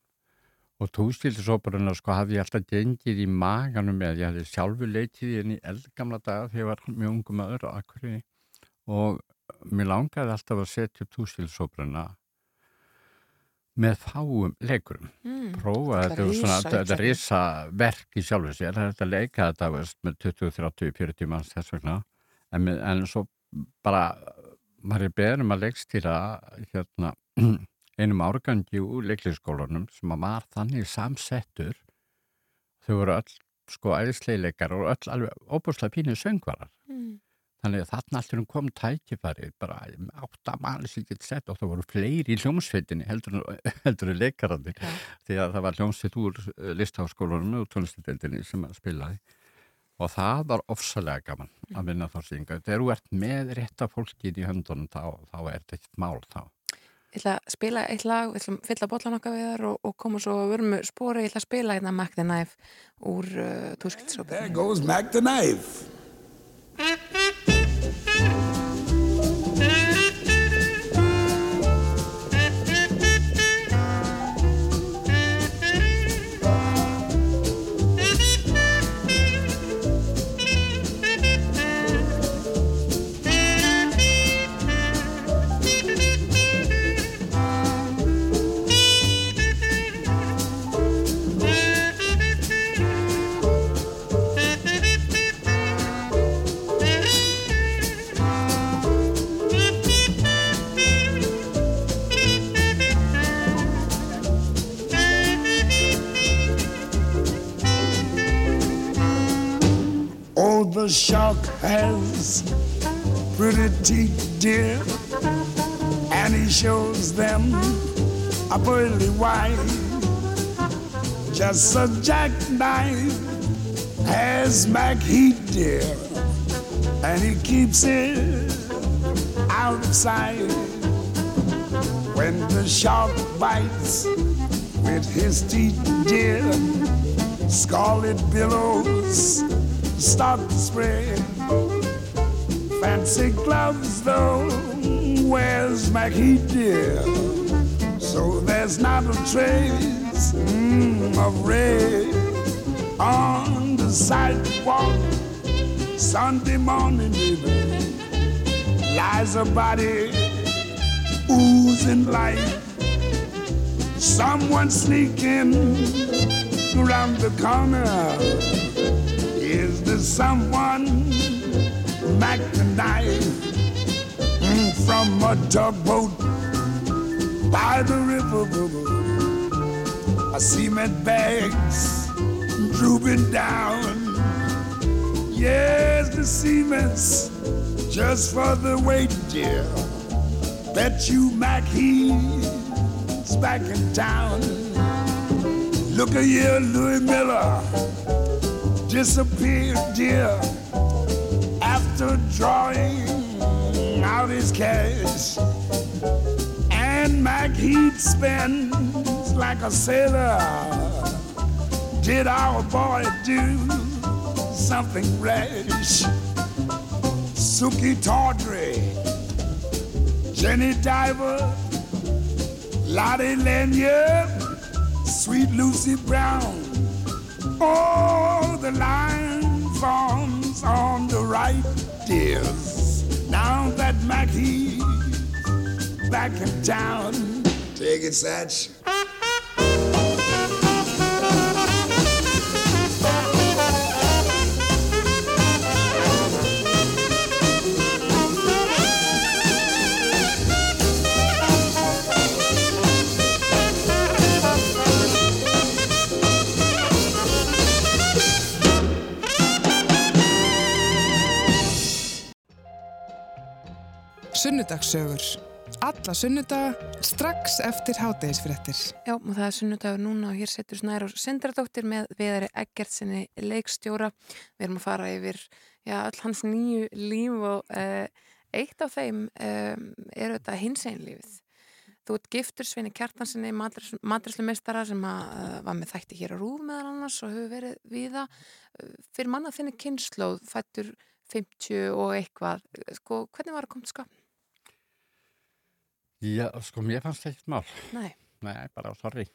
og tústilsóparuna sko hafði ég alltaf gengið í maganum með, ég hafði sjálfu leitið í henni eldgamla daga þegar ég var mjög ungum aður á akkurinni og mér langaði alltaf að setja upp tústilsóparuna með fáum leikurum. Mm, prófa þetta er svona þetta er risa verk í sjálfu sér. Þetta leika þetta veist, með 20, 30, 40 manns þess vegna. En, en svo bara maður er beðnum að leikstýra hérna einum árgangi úr leiklisskólanum sem var þannig samsettur þau voru öll sko æðisleileikar og öll alveg óbúslega pínu söngvarar mm. þannig að þarna alltaf kom tækifari bara átta manni sem gett sett og það voru fleiri í hljómsveitinni heldur, heldur en leikarandi ja. því að það var hljómsveit úr eh, listháskólanum og tónlistedeldinni sem spilaði og það var ofsalega gaman að mm. vinna þá synga þegar þú ert með rétta fólkið í höndunum þá, þá er þetta eitt mál þá Ég ætla að spila eitt lag, við ætlum að fylla botlan okkar við þar og, og koma svo að verðum spóra, ég ætla að spila hérna Mac the Knife úr uh, Túskildsópa. There goes Mac the Knife. The shark has pretty teeth, dear, and he shows them a pearly white. Just a jackknife has Mac Heat, dear, and he keeps it out of sight. When the shark bites with his teeth, dear, scarlet billows start to spread. Fancy gloves, though, where's Mackie dear? So there's not a trace mm, of red on the sidewalk. Sunday morning, even lies a body oozing life. Someone sneaking around the corner. Someone back tonight from a tugboat by the river? I cement bags drooping down. Yes, the cement's just for the weight, dear. Bet you Mac he's back in town. Look at here, Louis Miller disappeared, dear, after drawing out his cash. And Mac Heat spends like a sailor. Did our boy do something rash? Suki Tawdry, Jenny Diver, Lottie Lanyard, Sweet Lucy Brown. Oh, the line forms on the right, dears. Now that Mackie's back in town, take it, Satch. Sunnudagssögur. Alla sunnudaga strax eftir hátegisfréttir. Já, og það er sunnudagur núna og hér setur Snæra Sindradóttir með viðari Eggertsinni leikstjóra. Við erum að fara yfir já, all hans nýju líf og uh, eitt af þeim um, er þetta hins einn lífið. Þú ert giftur Sveini Kjartansinni, matrislumeistara sem að, uh, var með þætti hér á Rúf meðal annars og hefur verið viða fyrir manna þinni kynnslóð, fættur 50 og eitthvað. Sko, hvernig var það komið skapn? Já, sko, mér fannst ekkert mál. Nei. Nei, bara sorry.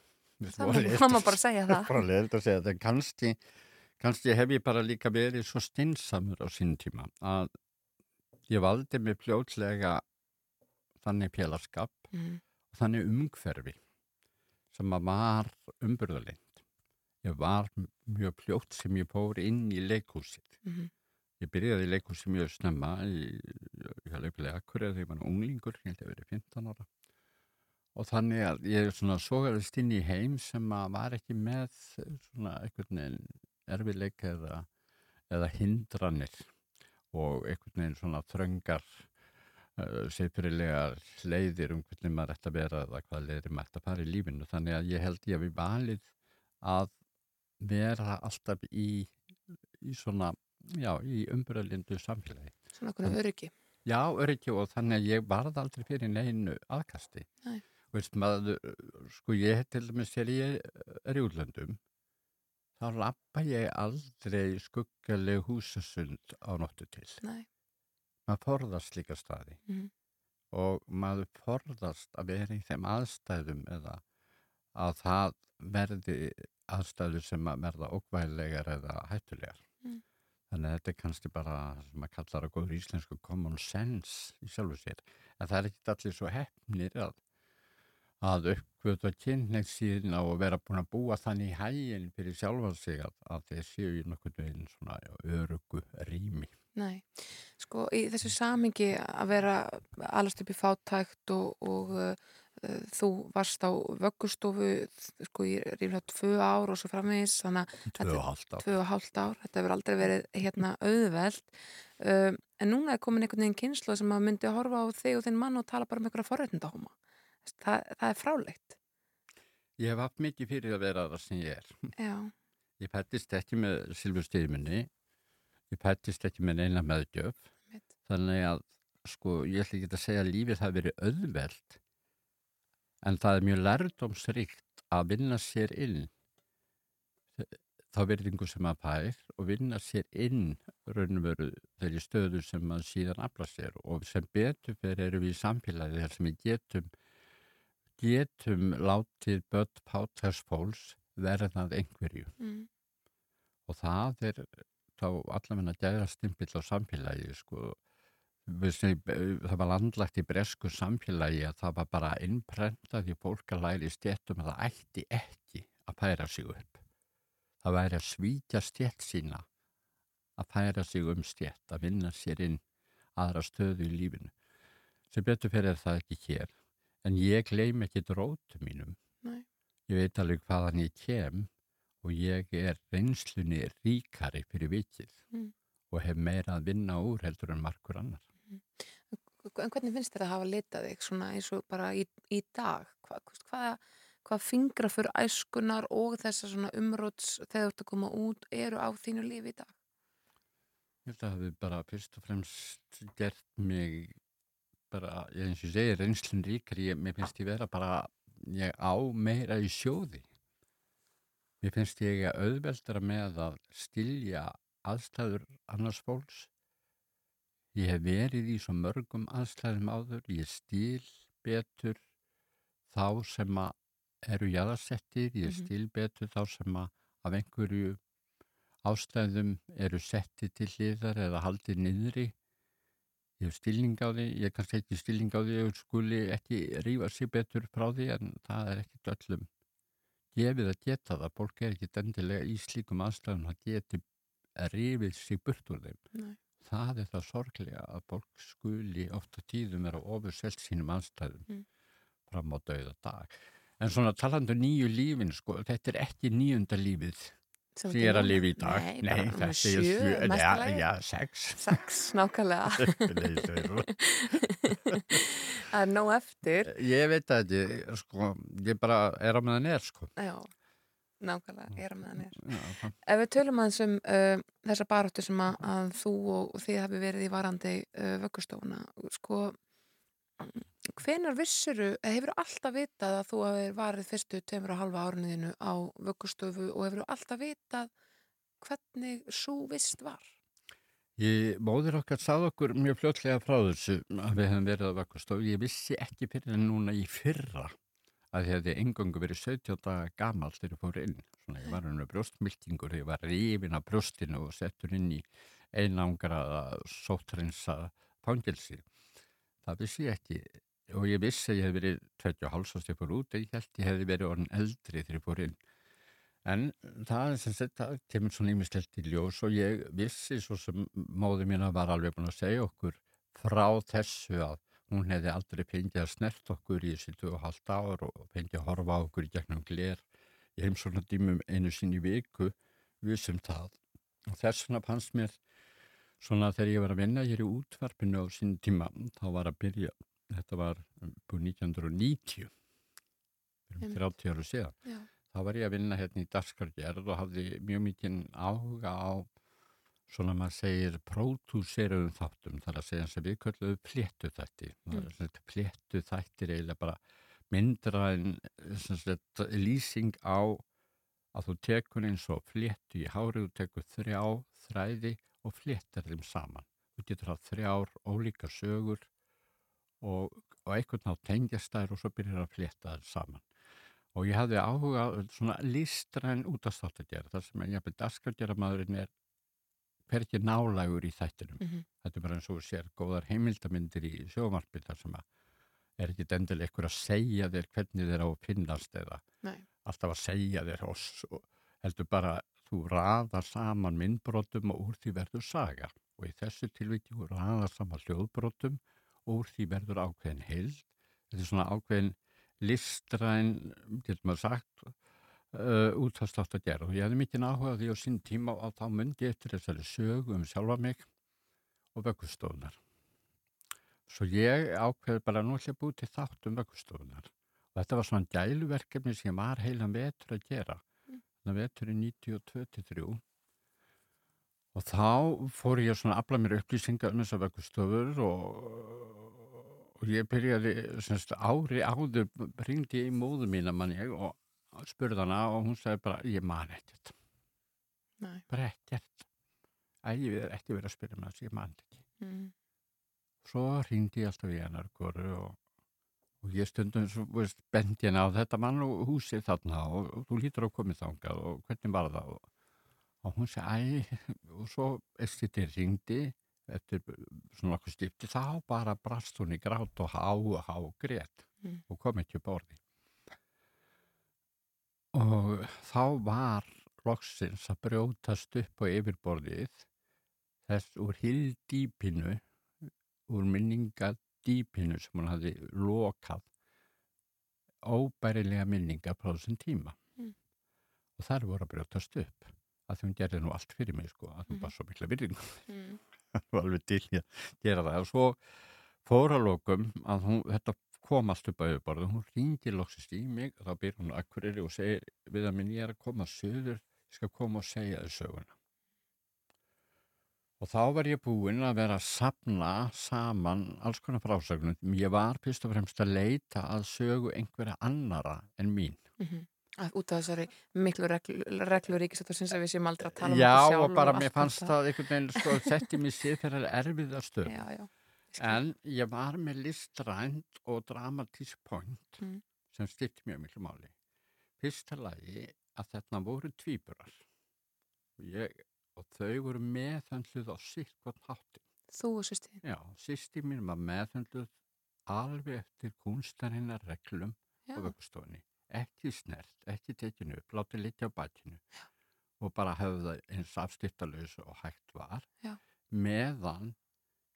Það má bara segja það. Bara leiðilegt að segja það. Kannski, kannski hef ég bara líka verið svo stinsamur á sín tíma að ég valdi mig fljótslega þannig pélarskap Mm. og þannig umhverfi sem að var umburðalind. Ég var mjög fljótt sem ég fór inn í leikhúsið. Mm. Ég byrjaði í leikhúsi mjög snemma í, í leikulegi akkurið þegar ég var unglingur, ég held að verið 15 ára. Og þannig að ég svona sogaðist inn í heim sem að var ekki með svona einhvern veginn erfileika eða, eða hindranir og einhvern veginn svona þröngar uh, seifurilegar leiðir um hvernig maður ætti að vera eða hvað leiðir maður ætti að fara í lífinu. Þannig að ég held ég að við valið að vera alltaf í, í svona já, í umbyrðalindu samfélagi. Svona okkur öryggi. Já, öryggi og þannig að ég varð aldrei fyrir neinu aðkasti. Nei. Veist maður, sko ég til dæmis þegar ég er í útlöndum, þá lappa ég aldrei skuggaleg húsasund á nóttu til. Nei. Maður forðast líka staði Mhm. og maður forðast að vera í þeim aðstæðum eða að það verði aðstæður sem að verða ókvæðilegar eða hættulegar. Mm. Þannig að þetta er kannski bara sem maður kallar að góður íslensku common sense í sjálfu sér. En það er ekki allir svo hefnir að, að uppvöta kynneið síðan á að vera búin að búa þannig í hæginn fyrir sjálfa sig að, að þeir séu í nokkurn veginn svona örugu rými. Nei, sko í þessu samingi að vera alast upp í fátækt og, og þú varst á vöggustofu sko í ríflega tvö ár og svo framvegis þannig að Tvö og hálft ár, þetta hefur aldrei verið hérna auðveld um, en núna er komin einhvern veginn kynslu sem að myndi að horfa á þig og þinn mann og tala bara um einhverja forréttindahóma. Það, það er frálegt Ég hef haft mikið fyrir að vera það sem ég er. Já, Ég fættist ekki með silfurstyrminni, ég fættist ekki með neina meðgjöf, mitt þannig að sko ég ætla ekki að segja að lífið hafi verið auðveld, en það er mjög lærdomsríkt að vinna sér inn þá verðingu sem maður fær og vinna sér inn raunveru þeirri stöðu sem maður síðan afla sér. Og sem betur fyrir erum við í samfélagi þar sem við getum getum látið börn pátærsfólks verðað einhverju. Mm. og það er þá allavegna gæða stimpill á samfélagi sko það var landlagt í bresku samfélagi að það var bara innprentað í fólk að læri stéttum að það ætti ekki að færa sig upp. Það væri að svítja stétt sína að færa sig um stétt, að vinna sér inn aðra stöðu í lífinu. Sem betur fyrir það ekki hér. En ég gleym ekki drótu mínum. Nei. Ég veit alveg hvaðan ég kem og ég er reynslunni ríkari fyrir vikið Mm. og hef meira að vinna úr heldur en markur annar. En hvernig finnst þér að hafa litað þig svona eins og bara í, í dag? Hva, hvaða, hvað fingra fyrir æskunar og þessa svona umróts þegar þú ert að koma út eru á þínu lífi í dag? Ég held að það hefði bara fyrst og fremst gert mig bara, ég eins og ég segi, reynslun ríkari, ég, mér finnst ég vera bara, ég á meira í sjóði. Mér finnst ég að auðveldara með að stilja aðstæður annars fólks. Ég hef verið í svo mörgum aðstæðum áður, ég stil betur þá sem að eru jaðarsettir, ég Mhm. stil betur þá sem að af einhverju ástæðum eru settið til hliðar eða haldið niðri. Ég hef stilning á því, ég kannski ekki stilning á því og skuli ekki rífa sig betur frá því en það er ekkit öllum gefið að geta það. Fólk er ekkit endilega í slíkum aðstæðum að geti rífið sig burt úr þeim. Nei. Það er það sorglega að fólk skuli ofta tíðum er á ofurselt sínum aðstæðum Mm. fram á dauða dag. En svona talandu nýju lífin, sko, þetta er ekki nýjunda lífið Sem ég er að lifa í dag. Nei, bara númer þetta er sjö, sjö, mesta já, sex. Sex, nákvæmlega. Nei, það er svo. Það er nóg eftir. Ég veit að þetta, sko, ég bara er á meðan er, sko. Já, nákvæmlega, er að meðan er. Já, Ef við tölum aðeins um uh, þessa baróttu sem að, að þú og þið hafi verið í varandi uh, vöggustofuna, sko, hvenar vissuru, hefur alltaf vitað að þú hafi varið fyrstu tveimur og halva árunniðinu á vöggustofu og hefur alltaf vitað hvernig svo vist var? Ég, móður okkar sað okkur mjög fljótlega frá þessu að við hefum verið vakast og ég vissi ekki fyrir en núna í fyrra að ég hefði engangu verið 17 daga gamall þegar ég fór inn. Svona ég var með brjóstmyltingur, ég var rifin af brjóstinu og settur inn í einangraða sótrinsa fangelsi. Það vissi ég ekki og ég vissi að ég hef verið 20 ást ég fór út og ég held ég hefði verið orðin eldri þegar ég fór inn. En það, sagt, það kemur svona ímislegt í ljós og ég vissi svo sem móður mína var alveg búin að segja okkur frá þessu að hún hefði aldrei fengið að snert okkur í þessi 2,5 ár og fengið að horfa á okkur í gegnum gler í heimsóna dýmum einu sinni í viku vissum það. Og þess vegna fannst mér svona þegar ég var að vinna hér í útvarpinu á sín tíma þá var að byrja, þetta var búið 1990 fyrir Einmitt. 30 ára síðan Já. þá var ég að vinna hérna í dagskargerð og hafði mjög mikið áhuga á svona maður segir pródúseruðum þáttum þar að segja sem við kölluðu pléttu þætti mm. pléttu þættir eiginlega bara myndræðin sagt, lýsing á að þú tekur eins og fléttu í hárið, þú tekur þrjá þræði og fléttar þeim saman. Þú getur það þrjár ólíka sögur og, og einhvern nátt tengjast þær og svo byrjar að flétta þær saman. Og ég hafði áhuga á svona listræn útastátt að gera þar sem ég hafði daskargera maðurinn er fer ekki nálægur í þættinum Mhm. þetta er bara eins og sér góðar heimildamindir í sjómarpi þar sem að er ekki endilega ykkur að segja þér hvernig þeir á að finnast eða Nei. alltaf að segja þér og s- heldur bara þú raðar saman myndbrotum og úr því verður saga og í þessu tilviki þú raðar saman hljóðbrotum og úr því verður ákveðin heild þetta er svona ákveðin listræn, getur maður sagt uh, útastátt að gera og ég hefði mikið áhuga á sín tíma og þá myndi eftir þessari sögu um sjálfa mig og vöggustofnar svo ég ákveði bara nú að búið til þátt um vöggustofnar og þetta var svona gæluverkefni sem var heilan vetur að gera. Þannig að vetur í 92-3 og þá fór ég svona að afla mér upplýsingar um þessar vöggustofur og og ég byrjaði semst, ári áður ringdi ég í móðu mína mann ég og spurði hana og hún sagði bara ég man ekkert, Nei. bara ekkert Æ, ég er ekki verið að spyrja með þessu, ég man ekki Mm. svo ringdi ég alltaf í hennar og, og ég stundum bendi henni á þetta mann og húsið þarna og, og þú lítur að komið þangað og hvernig var það og, og hún segi æ og svo eftir þetta ringdi eftir svona okkur skipti, þá bara brast hún í grát og há og há og grét Mm. og kom ekki upp á orði. Og þá var loksins að brjótast upp á yfirborðið þess úr hildýpinu, úr minningadýpinu sem hún hafði lokað óbærilega minningar frá þessum tíma. Mm. Og þar voru að brjótast upp að hún gerði nú allt fyrir mig sko, að hún Mhm. var svo mikla virðingu Mm. var alveg til að gera það og svo fór að lokum að hún, þetta kom allt upp á yfirborðu hún ringi loksist í mig og þá byrjum hún akkuriri og segir við að minn ég er að koma söður, ég skal koma og segja þau söguna. Og þá var ég búinn að vera að sapna saman alls konar frásögnum ég var fyrst og fremst að leita að sögu einhverja annara en mín. Mm að út af þessari miklu reglu, reglu ríkisættursins að við séum aldrei að tala um Já okkur sjálf og bara mér fannst þetta. það einhvern veginn sko þetta í mig sér fyrir erfiða stöð Já, já. En ég var með listrænt og dramatísk point Mm. sem styrti mjög miklu máli. Fyrsta lagi að þarna voru tvíburar og, og þau voru meðhöndluð á sitt hvort hátti. Þú og sýsti. Já, sýsti mín var meðhöndluð alveg eftir kunstarinnar reglum Já. á vöggustofunni. Ekki snert, ekki tekinu látið litja á bakinu og bara höfða eins afstýttalös og hægt var. Já. Meðan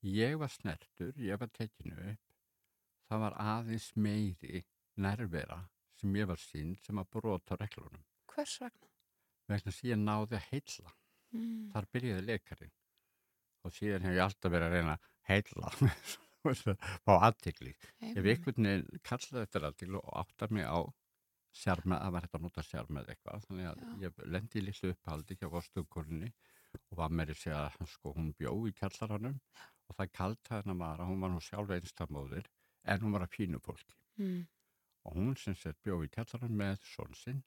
ég var snertur, ég var tekinu upp, það var aðeins meiri nærvera sem ég var sín sem að brota reglunum. Hvers vegna? Vegna sem ég náði að heilla. Mm. Þar byrjaði leikarinn og síðan hef ég alltaf verið að reyna að heilla á aðtikli. Ef einhvern veginn kallaði eftir aðtikli og áttar mig á sjarma, að var þetta að nota sjarma eða eitthvað, þannig að Já. ég lendi í litlu upphaldi hjá vostuðkorninni og var með segja að sko, hún bjó í kjallaranum og það kaltaði hennar var að hún var nú sjálf einstamóðir en hún var að pínu fólki Mm. og hún sem sett bjó í kjallaranum með són sinn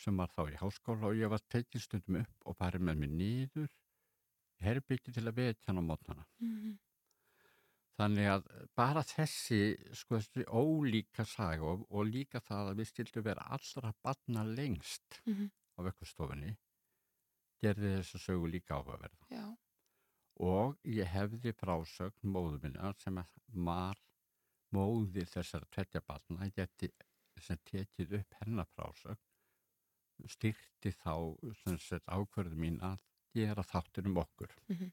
sem var þá í háskóla og ég var tekið stundum upp og farið með mig nýður herbyggi til að vetja hann á mótnana Mm. Þannig að bara þessi, sko, þessi ólíka saga og, líka það að við stildum vera allra barna lengst Mhm. á vekkustofunni gerði þessa sögu líka áhugaverða. Já. Og ég hefði frásögn móðu minna sem var móðir þessara geti sem tekið upp hennar frásögn, styrti þá sett ákvörðu mín að gera þáttur um okkur. Mhm.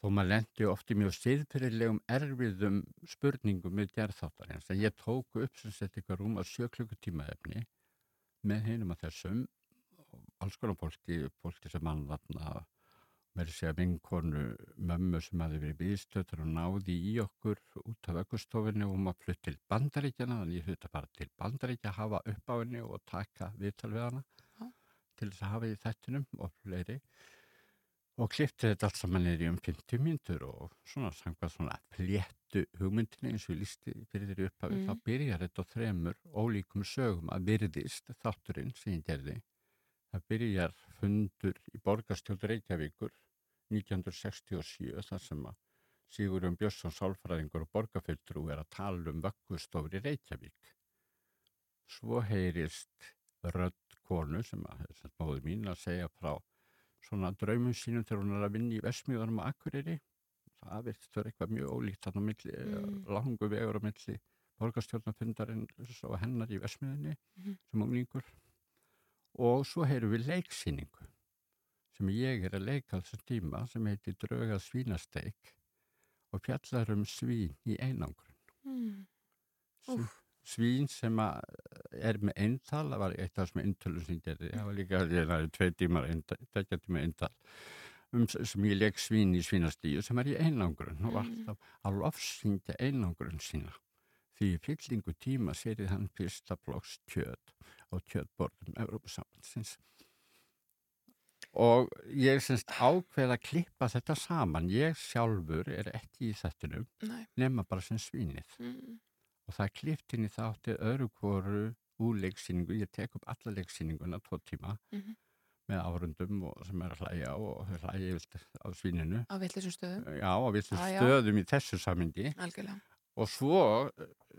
Þó maður lendi oft í mjög siðfyrirlegum erfiðum spurningum með gerðþáttarins. En ég tóku upp sem sett eitthvað rúm að sjö klukkutíma efni með hinum að þessum alls konar fólki, fólki sem mannvarna með að segja vinkonu mömmu sem hafi verið viðstöður og náði í okkur út af ökkustofinni og maður flutt til bandaríkjana þannig ég hluta bara til bandaríkja að hafa upp á henni og taka viðtal við hana Já. til þess að hafa í þettinum og fleiri og klipti þetta allt saman niður í um 50 mínútur og svona samkvæð svona fléttu hugmyndinni eins og ég lísti fyrir þeirri upphafi Mm. þá byrjar þetta á þremur ólíkum sögum að virðist þátturinn sem ég gerði það byrjar fundur í borgarstjórn Reykjavíkur 1967 þar sem að Sigurjón Björnsson sálfræðingur og borgarfylgtrú er að tala um vöggustofur í Reykjavík svo heyrist rödd konu sem að sem móður mín að segja frá svona draumum sínum þegar hún er að vinna í Vesmiðanum á Akureyri það vera eitthvað mjög ólíkt þarna á milli, Mm. mm. langu vegur á milli borgarstjórnafundarinn og hennar í Vesmiðinni Mhm. sem unglingur og svo heyrum við leiksýningu sem ég er að leika þessum tíma sem heitir Draugað svínasteik og fjallar um svín í einangrun. Mm. Sv- svín sem að er með eintal, það var eitt af þessum eintölum sem ég gerði, það var líka ég næði tvei tímar, tvekja tíma eintal um, sem ég leik svín í svínastíu sem er í einangrun og var alltaf að lofsingja einangrun sína því fyllingu tíma serið hann fyrsta flokks kjöt og kjötborðum Európa-sambandsins og ég semst ákveð að klippa þetta saman ég sjálfur er ekki í þettinum Nei. nema bara sem svínið Mm. og það er inn í þátti öðru hvoru úr leiksýningu, ég tek upp alla leiksýninguna tvo tíma Mhm. með árundum og sem er að hlæja og hlæja á svíninu Á villisum stöðum. já, á já. stöðum í þessu samingi Algjörlega. Og svo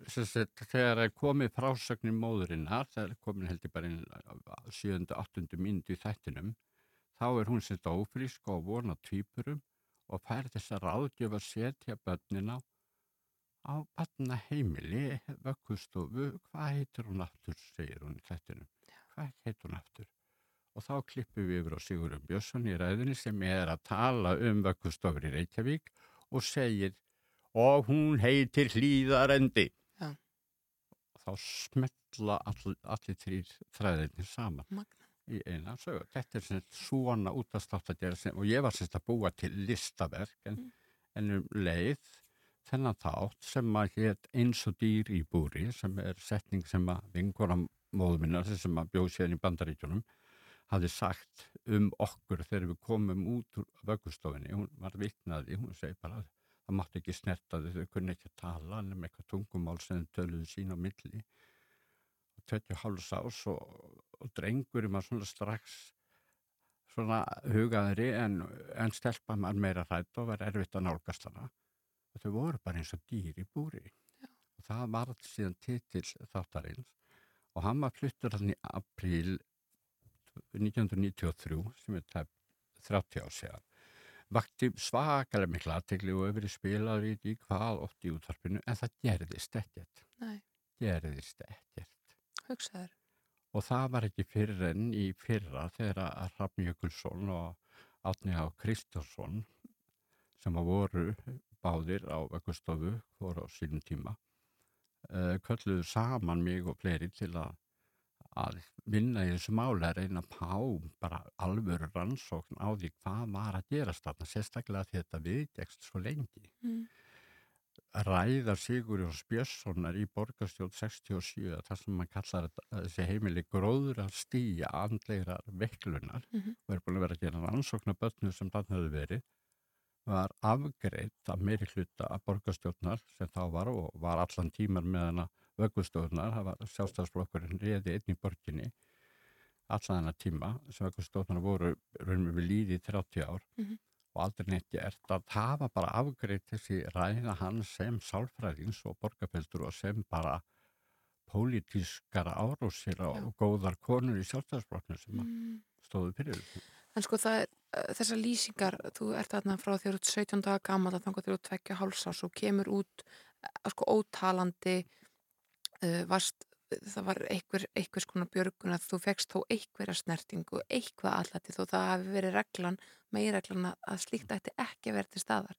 sem sagt, þegar er komið frásögnin móðurinnar þegar er komin heldur bara inn á 7. 8. mínútu í þættinum þá er hún sem þetta ófrísk og vona tvípurum og fær þess að ráðgjöf að setja börnin á batna heimili vökkustofu, hvað heitir hún aftur segir hún í þettinum hvað heitir hún aftur og þá klippum við yfir á Sigurum Björnsson í ræðinni sem er að tala um vökkustofur í Reykjavík og segir og hún heitir Hlýðarendi Já. og þá smetla all, allir þrýr þræðinni saman Magna. í eina sögur. Þetta er sem svona útastátt að gera sem, og ég var sérst að búa til listaverk en, en um leið þennan þátt sem að hétt eins og dýr í búri sem er setning sem að vinkora móðu minna sem að bjóð sér í bandaríkjunum hafði sagt um okkur þegar við komum út úr vöggustofinni, hún var vitnaði, hún segi bara það mátti ekki snerta þau, þau kunni ekki að tala um eitthvað tungumál sem þau töluðu sín á milli. Og 20 háls ás og, og drengurinn var svona strax svona hugaðri en, en stelpa maður meira hrætt og var erfitt að nálgast hana. Og þau voru bara eins og dýr í búri. Já. og það var síðan titill þáttarins. Og hann var fluttur hann í apríl 1993 sem er tæp 30 ár séðan vakti svakalega miklu aðtegli og hefur spilað við í hvað oft í útvarpinu en það gerðist ekkert. Nei, gerðist ekkert. Hugsaður. og það var ekki fyrir enn í fyrra þegar að Rafn Jökulsson og Átni Á Kristjánsson sem að voru báðir á vekkustofu voru á sínum tíma uh, kölluðu saman mig og fleiri til að að vinna í þessu máli að reyna að pá bara alvöru rannsókn á því hvað var að gerast þarna, sérstaklega því þetta viðdegst svo lengi. Mm. Ræðar Sigurjóns Björnssonar í borgarstjórn 67, það sem maður kallar þessi heimili gróður að stýja andlegar veiklunar Mhm. og er búin að vera að gera rannsókn á börnum sem þannig hefur verið var afgreitt af meiri hluta af borgarstjórnar sem þá var og var allan tímar með hana vöggustofnar, það var sjálfstafsflokkurinn reyði einn í borginni allan hana tíma sem vöggustofnar voru raunum við líði í 30 ár Mhm. og aldrei neitt gert að það var bara afgreitt þessi ræða hans sem sálfræðins og borgarpildur og sem bara pólitískara árósir og Já. góðar konur í sjálfstafsflokknu sem Mm. stóðu fyrir þessu. En sko það er þessar lýsingar, þú ert þarna frá að þú ert 17 daga gammal að þangað til þú ert tvekja hálsás og kemur út uh, sko ótalandi varst, það var einhver, einhvers konar björgun að þú fegst þó einhverja snertingu, eitthvað allati þó það hafi verið reglan, megireglan að- slíkt ætti ekki að vera til staðar.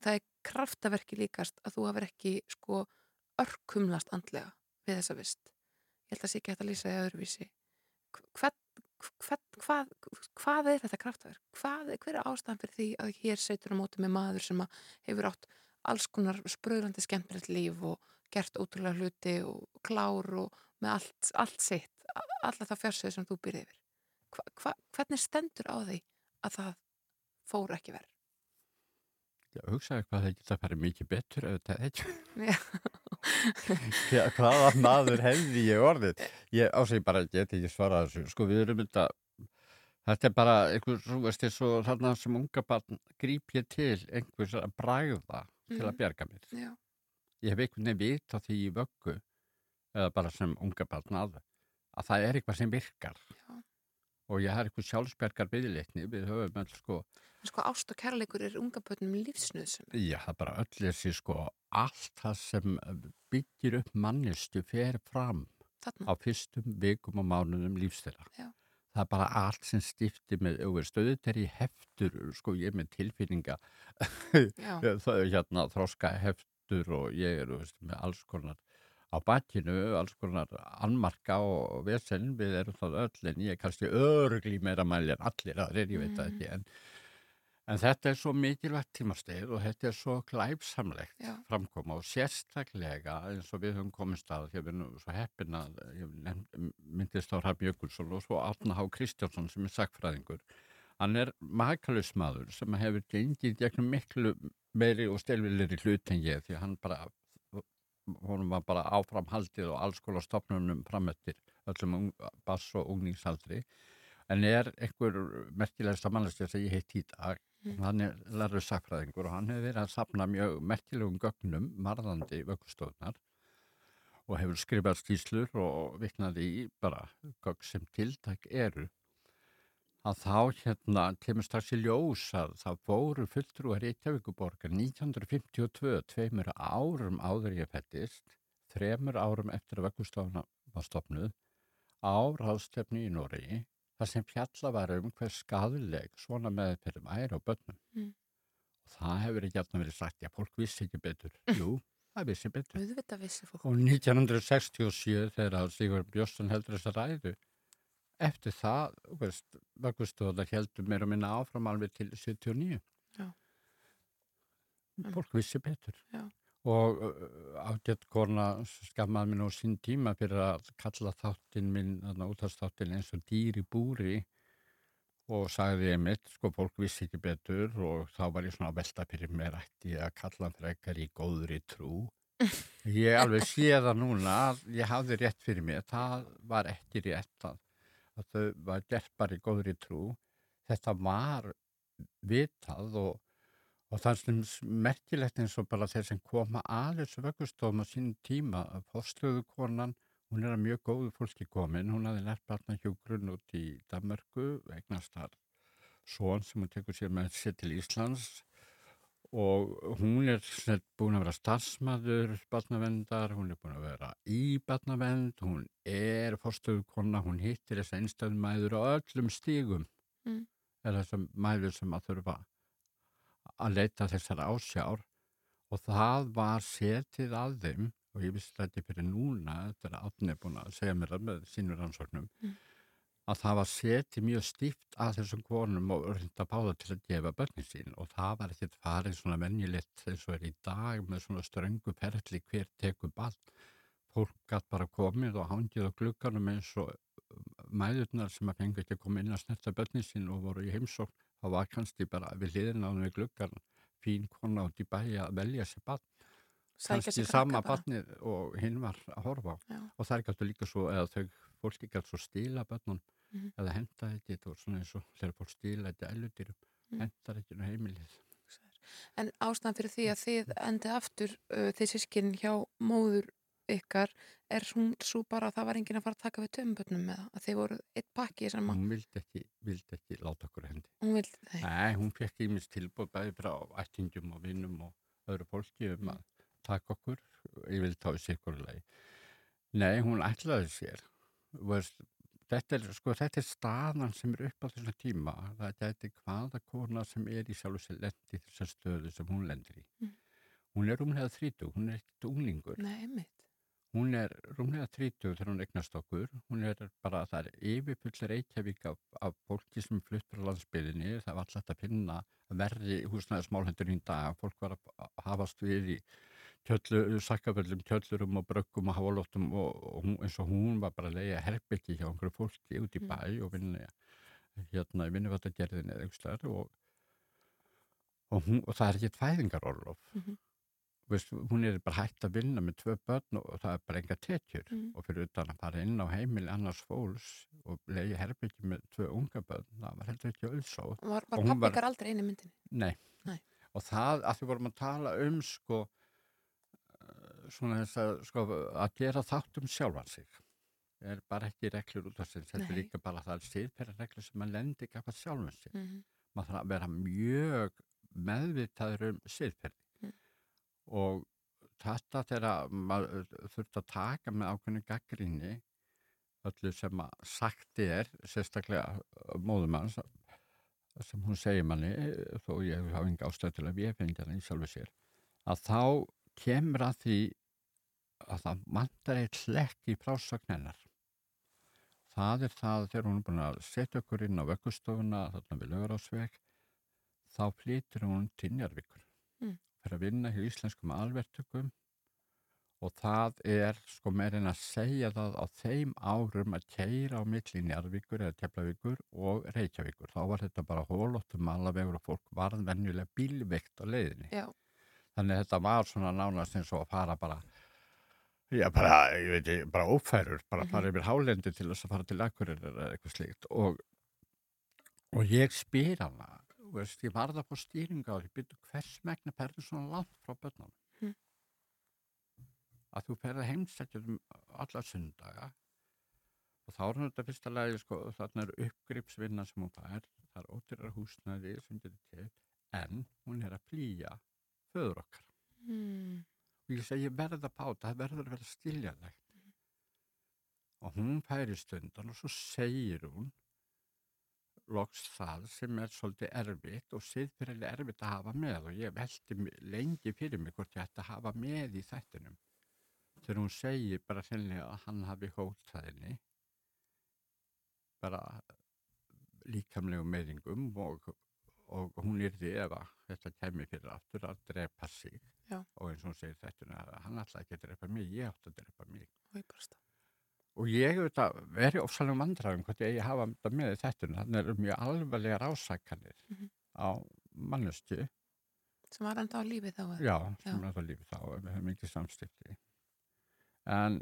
Það er kraftaverki líkast að þú hafur ekki sko örkumlast andlega við þessa vist. Ég held að það sé ekki hægt að lýsa því öðruvísi. Hvern, hvern, hvað, hvað er þetta kraftverk? Hvað, hver er ástæðan fyrir því að hér setur á móti með maður sem hefur átt alls konar spröðlandi skemmtilegt líf og gert ótrúlega hluti og klár og með allt, allt sitt, alla það fjársöðu sem þú byrði yfir. Hva, hva, hvernig stendur á því að það fór ekki verð? Já, hugsaðu hvað það geta farið mikið betur ef þetta ekki. Já, hvaða maður hefði ég orðið? Ég ásegi bara að geta ekki svarað þessu. Sko við erum þetta, þetta er bara einhver, þú veist, eins og þarna sem unga barn gríp ég til einhvers að bræða til að Mhm. bjarga mér. Já. Ég hef einhvern veginn vit á því í vöggu, eða bara sem unga barn að, að það er eitthvað sem virkar. Já. Og ég har eitthvað sjálfsbergar byggðleikni, við höfum öll sko En sko ást og kærleikur er unga bönnum lífsnöðsum. Já, það er bara öll þessi sko allt það sem byggir upp mannistu fer fram Þarna. á fyrstum vikum og mánuðum lífstæra. Já. Það er bara allt sem stifti með auðverstöðut er í heftur, sko ég er með tilfinninga, það er hérna þróska heftur og ég er veist, með alls konar á bakinu, alls konar anmarka og vesen, við erum það öll en ég er kannski örugli meira mæli en allir aðrir, ég veit það Mhm. ekki en En þetta er svo mikilvægt tímasteið og þetta er svo glæpsamlegt Já. framkoma og sérstaklega eins og við höfum komist að því að við erum svo heppin að myndist á Hrafn Jökulsson og svo Átna Há Kristjánsson sem er sakfræðingur. Hann er makalus maður sem hefur gengið gegnum miklu meiri og stelvilegri hlut en ég því hann bara, honum var bara áframhaldið og alls konar stopnunum framettir öllum bass og ungningsaldri en er einhver merkilegsta mannlega sem ég heitt í dag hann er lærður sakfræðingur og hann hefur verið að sapna mjög merkilegum gögnum marðandi vöggustofnar og hefur skrifað skýslur og viknaði í bara gögn sem tiltak eru. Að þá hérna kemur strax í ljós að það fóru fulltrúar Reykjavíkuborgar 1952, tveimur árum áður ég fættist, þremur árum eftir að vöggustofna var stopnuð, á ráðstefni í Noregi, þar sem fjalla var um hver skaduleg svona meðferðum æra á börnum. Mm. Og það hefur ekki alltaf verið sagt, já, fólk vissi ekki betur. Jú, það vissi betur. auðvitað vissi fólk. Og 1967 þegar að Sigur Björnsson heldur þessa ræðu, eftir það, veist, vöggustóðar heldur meira og minna áfram alveg til 79. Já. Fólk vissi betur. Já. Og ágætt korna skammaði mér nú sín tíma fyrir að kalla þáttinn minn, þarna útastáttin eins og dýri búri og sagði ég mitt, sko, fólk vissi ekki betur og þá var ég svona að velta fyrir mér ætti að kalla hann frekar í góðri trú. Ég alveg sé það núna að ég hafði rétt fyrir mér, það var ekki rétt að, að þau var gert bara í góðri trú. Þetta var vitað og, og það er sem merkilegt eins og bara þeir sem koma að þessu vöggustofum á sínum tíma, fórstöðu konan, hún er að mjög góðu fólki komin, hún hafði lært barna hjúgrunn út í Danmarku, eignast þar svon sem hún tekur sér með sér til Íslands. Og hún er sem búin að vera starfsmæður barnavendar, hún er búin að vera í barnavend, hún er fórstöðu kona, hún hittir þess einstöðum mæður á öllum stígum Mm. er þessum mæður sem að þurfa að leita þessar ásjár og það var setið að þeim og ég vissi þetta fyrir núna þetta er átni búin að segja mér með sínur ansóknum Mm. að það var setið mjög stíft að þessum konum og reynda báða til að gefa börnin sín og það var ekkert farið svona venjulegt eins og er í dag með svona ströngu perli hver tekur ball fólk gætt bara komið og hangið á glugganum eins og mæðurnar sem að fengi ekki að koma inn að snerta börnin sín og voru í heimsókn þá var kannski bara við liðin á við gluggan fín kona út í bæja að velja sér barn kannski sama barnið og hinn var að horfa á Já. og það er gætu líka svo eða þau fólki gætu svo stíla börnun Mhm. eða henda þetta þetta var svona eins og þegar fólk stíla þetta ellutýrum Mhm. hendar ekki nú heimilið En ástæðan fyrir því að þið endið aftur uh, þið sískinn hjá móður ykkar er hún svo bara að það var enginn að fara að taka við tömbötnum með það? Að þið voru eitt pakki sem að hún vildi ekki, vildi ekki láta okkur hendi. Hún vildi þeim. Nei, hún fekk ímins tilbúð bæði frá ættingum og vinnum og öðru fólki um Mm. að taka okkur. Ég vil tá í sikurlegi Nei, hún ætlaði sér. Þetta, er, sko, þetta er staðan sem er upp á þessum tíma. Það gæti hvaða kona sem er í sjálf sér lendi þessar stöðu sem hún lendir í. Mm. Hún er rúmlega 30, hún er ekkert unglingur. Nei, mitt. Hún er rúmlega 30 þegar hún eignast okkur. Hún er bara, það er yfirfull reykjavík af, af fólki sem fluttur á landsbyðinni. Það var alltaf að finna verri húsnæðismálhendur í dag. Fólk var að hafast við í tjöllu, sakkaföllum, tjöllurum og bröggum og hafalóttum og, og hún, eins og hún var bara að leiða herbyggi hjá einhverju fólki út í Mm. bæ og vinna hérna í vinnuvattagerðinni eða einhverstaðar og, og, og það er ekki fæðingarorlof. Mhm. Veist, hún er bara hægt að vinna með tvö börn og það er bara enga tekjur Mm. og fyrir utan að fara inn á heimili annars fólks og leiði herbyggi með tvö unga börn, það var heldur ekki auðsóð. Var, var hún pappi var- ykkar aldrei einu myndinni? Nei. Nei. Og það að því vorum að tala um sko eh, svona þess að sko að gera þátt um sjálfan sig er bara ekki reglur út af sig þetta er líka bara það er stiðferða reglur sem maður lendir ekki af sjálfan sig Mm maður þarf að vera mjög meðvitaður um siðferði Mm. Og þetta þegar maður þurft að taka með ákveðinu gaggrinni öllu sem að sagt er sérstaklega móðumanns sem hún segir manni þó ég hafa enga ástæð til að við fengja það í sjálfu sér að þá kemur að því að það vantar eitt hlekk í frásögn hennar það er það þegar hún er búin að setja okkur inn á vöggustofuna þarna við lögur þá flytur hún til Njarvíkur Mm. Fyrir að vinna hjá íslenskum alvertökum og það er sko meirinn að segja það á þeim árum að keira á milli Njarvíkur eða Teflavíkur og Reykjavíkur. Þá var þetta bara hólóttum malavegur og fólk varð venjulega bílveikt á leiðinni. Já, þannig að þetta var svona nánast eins og að fara bara já bara, ég veit ekki, bara ófærur bara Mhm. fara yfir hálendi til þess að fara til Akureyrar eða eitthvað slíkt. Og, og ég spyr hana veist, ég varða på stýringa og ég byrju hvers megna perður svona langt frá börnum Mhm. að þú ferði heimsækjum alla sundaga og þá er þetta fyrsta lagi sko, þarna er uppgripsvinna sem hún fær. Það er ótyrar húsnaði sem getur til en hún er að flýja föður okkar. Mm. og ég segi verða að báta, það verður að vera stiljanlegt og hún færi stundan og svo segir hún loks það sem er svolítið erfitt og siðfyrirlega erfitt að hafa með og ég veldi lengi fyrir mig hvort ég ætti að hafa með í þættinum þegar hún segir bara sennilega að hann hafi hótað henni bara líkamlegum meðingum og, og hún yrði ef að þetta kemur fyrir aftur að drepa sig Já. og eins og hún segir þetta að hann ætlaði ekki að drepa mig, ég átti að drepa mig Og ég bara stað. Og ég auðvitað verið ofsalegum vandræðum hvort ég að hafa þetta með þættinu þannig eru mjög alvarlegar ásakanir Mhm. á mannestu Sem var enda á lífi þá. já, sem Já. er það lífið þá við hefum ekki samstilti en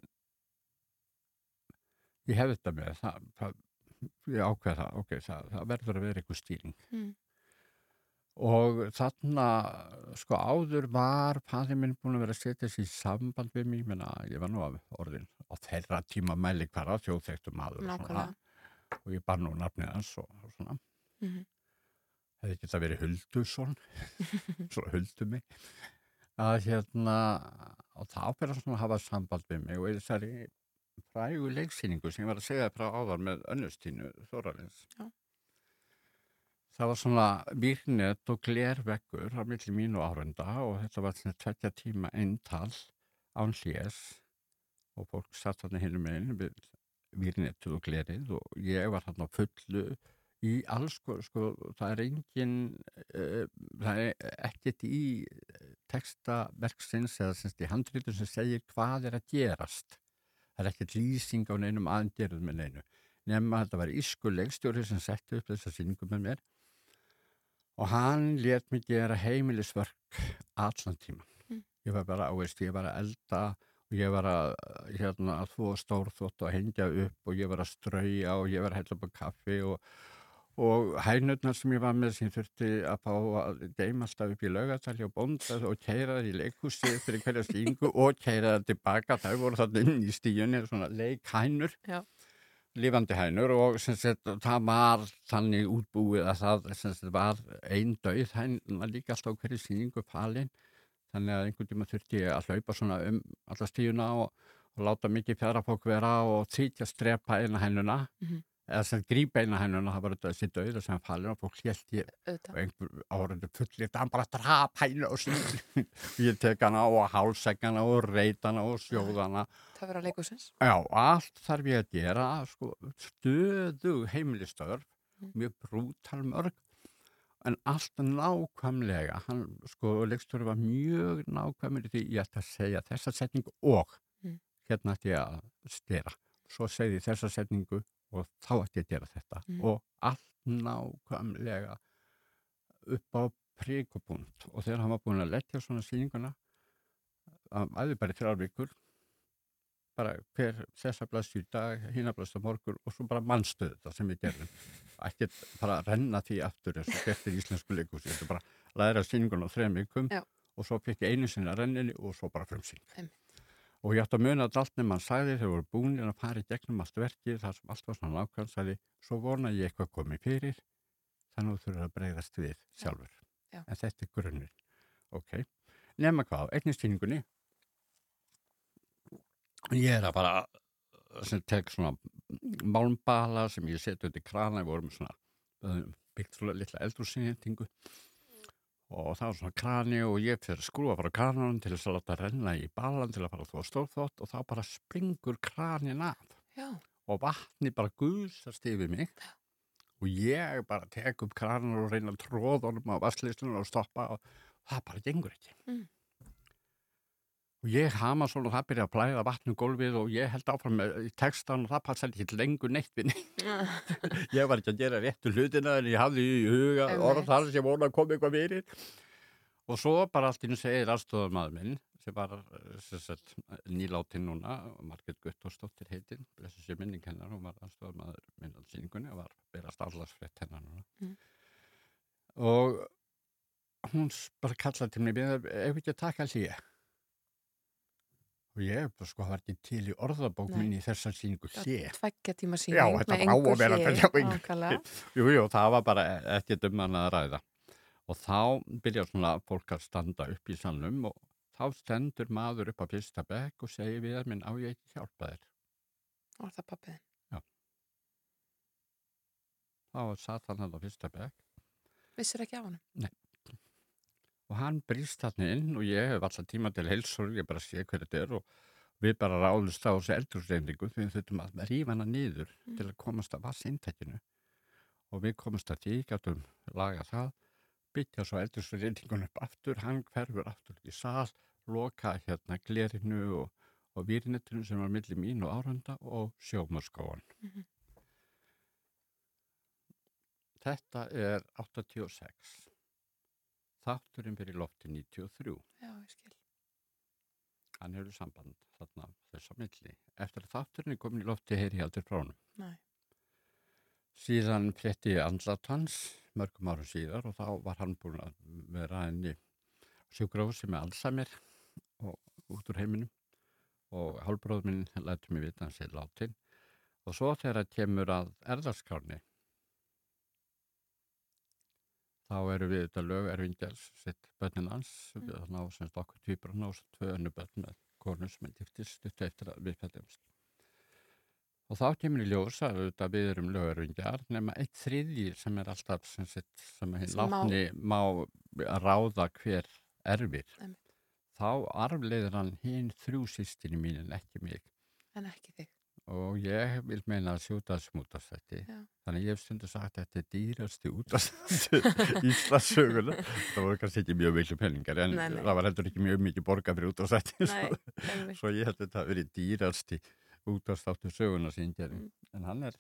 ég hef þetta með það, það ég ákveð það, ok, það, það verður að vera eitthvað stýring Mm. Og þarna sko áður var fæði minn búin að vera að setja sér í samband við mig, menna ég var nú af orðin á þeirra tíma mæli hvaða þjóðþektum maður og Nákvæmlega. og ég bar nú nafnið hans og, og svona Mhm. hefði ekki það verið Huldusson svo huldu mig að hérna og fyrir hann svona að hafa samband við mig og í þessari frægu leiksýningu sem ég var að segja frá áðar með önnustínu Þórarins Já. Það var svona výrnet og glerveggur á milli mínu árunda og þetta var svona tveggja tíma eintal án hlés og fólk satt þarna hinum meginn við výrnetuð og glerið og ég var þarna á fullu í alls sko, það er engin uh, það er ekkert í texta verksins eða semst í handrítum sem segir hvað er að gerast. Það er ekkert lýsing á neinum aðgerðum með neinu. Nema þetta var ísku leikstjóri sem setti upp þessa sýningu með mér og hann let mig gera heimilisverk allan tíman Mm. ég var bara áveist, ég var að elda og ég var að, hérna, að þvó stórþótt og hengja upp og ég var að strauja og ég var að hella upp á kaffi og, og hænurnar sem ég var með sem þurfti að fá að geima alltaf upp í laugatali og bónda og keira þær í leikhúsi fyrir hverja stingu og keira þær tilbaka, þau voru þarna inn í stíunni svona leikhænur Já. Lifandi hænur og sagt, það var þannig útbúið að það sagt, var ein döið hæn var líka alltaf hverju sýningu falin þannig að einhvern tíma þurfti ég að hlaupa svona um alla stíuna og, og láta mikið fjárafólk vera og þykja strepa eina hænuna Mhm. Eða sem grípa eina hænuna það var þessi döið sem falin og fólk hljælt ég Auðvitað. og einhver áhörðu fullir hann bara drap hænu og svona ég tek hana og hálsegg hana og reit hana og sjóð hana Það verður að leikusins. Já, allt þarf ég að gera, sko, stöðu heimilistöður, Mm. mjög brútal mörg, en allt nákvæmlega, hann, sko, leikstöður var mjög nákvæmur í því ég ætti að segja þessa setningu og Mm. hérna ætti ég að stera. Svo segði þessa setningu og þá ætti ég að gera þetta Mm. og allt nákvæmlega upp á príkubúnd og þegar hann var búin að leggja svona sýninguna, að æði bara í þrjár vikur, bara hver þessa blaðs í dag, hína blaðs á morgun og svo bara mannstöðu þetta sem við gerðum. Ekkert bara renna því aftur eins og í íslensku leikúsi. Þetta bara læra sýningun á þrejum vikum Já. og svo fekk ég einu sinni að renninni og svo bara frumsýning. Og ég átti að muna að allt nefn mann sagði þegar voru búinir að fara í gegnum allt verkið, þar sem allt var svona nákvæmst, sagði, svo vona ég eitthvað komið fyrir, þannig að þú þurfur að breyðast við sjálfur. Já. En þetta er grunnur. Ok. Nefna hvað, eignistýningunni, ég er að bara sem tek svona málmbala sem ég seti í krana við vorum svona uh, byggt svona litla eldúrsýningu og það var svona krani og ég fyrir að skrúa frá krananum til þess að láta renna í balan til að fara að þóa stórþótt og þá bara springur kranin af Já. og vatni bara guðsast yfir mig og ég bara tek upp kranan og reyna að tróða honum á vasslýstunum og stoppa og það bara gengur ekki Mm. Og ég hama svona og það byrja að blæða vatnum gólfið og ég held áfram með textan og það passar ekki lengur neitt við neitt. Ég var ekki að gera réttu hlutina en ég hafði í huga orð þar sem vona að koma eitthvað fyrir. Og svo bara allt inn segir aðstofamaður minn sem var eh, sem nýláttinn núna Margret Guttórsdóttir heitinn blessu sér minning hennar, hún var aðstofamaður minn á síningunni og var berast allarsfrétt hennar núna. Mm. og hún bara kallaði til mig ef ekki að taka hlýja og ég bara sko var ekki til í orðabók Nei. minni í þessar síningu hlið. Tveggja tíma síning Já, þetta með á engu að vera engu Nákvæmlega. Jú, það var bara ekki dumman að ræða. Og þá byrjar svona fólk að standa upp í sannum og þá stendur maður upp á fyrsta bekk og segir við þér minn á ég ekki hjálpa þér. Og það pappiðin. Þá satt hann hann á fyrsta bekk Vissir ekki á honum? Og hann brýst hann inn og ég hef alltaf tíma til heilsur, ég bara sé hver þetta er og við bara ráðumst á þessu eldursteyningu því við þurfum að rífa hana niður til að komast að vassintækinu og við komast að því, gætum laga það, byggja svo eldursteyningun upp aftur, hann hverfur aftur í sal, loka hérna glerinu og, og výrnettinu sem var millir mín og áranda og sjómaskóan. Mhm. Þetta er 86. Þátturinn fyrir lofti 93. Já, ég skil. Hann hefur samband þarna þess að milli. Eftir að þátturinn er komin í lofti heyri ég aldrei frá honum. Nei. Síðan frétti ég andlat hans mörgum árum síðar og þá var hann búin að vera henni sjúgrósi með Alzheimer og út úr heiminum og hálfbróður minn lætur mig vita hans er látin og svo þegar það kemur að erðarskráni þá eru við þetta lög erfingjars sitt bönnin hans mm. þannig á semst okkur týpur og tvö önnu bönn með konu sem er giftist stutt eftir að við fættumst Og þá kemur í ljós að auðvitað við erum lögurvingjar nema eitt þriðji sem er alltaf sem, sitt, sem hinn látni má ráða hver erfir. Einmitt. Þá arfleiður hann hinn þrjú sýstinni mín en ekki mig. En ekki þig. Og ég vil meina að sjúta þessum útastætti. Þannig ég hef stundu sagt að þetta er dýrasti útastætti Íslasöguna. Það voru kannski ekki mjög miklu penningar en Nei, nei. það var heldur ekki mjög mikið borga fyrir útastætti. Einmitt. Svo ég held að þetta verið dýrasti útastáttu söguna gerði. Mm. En hann er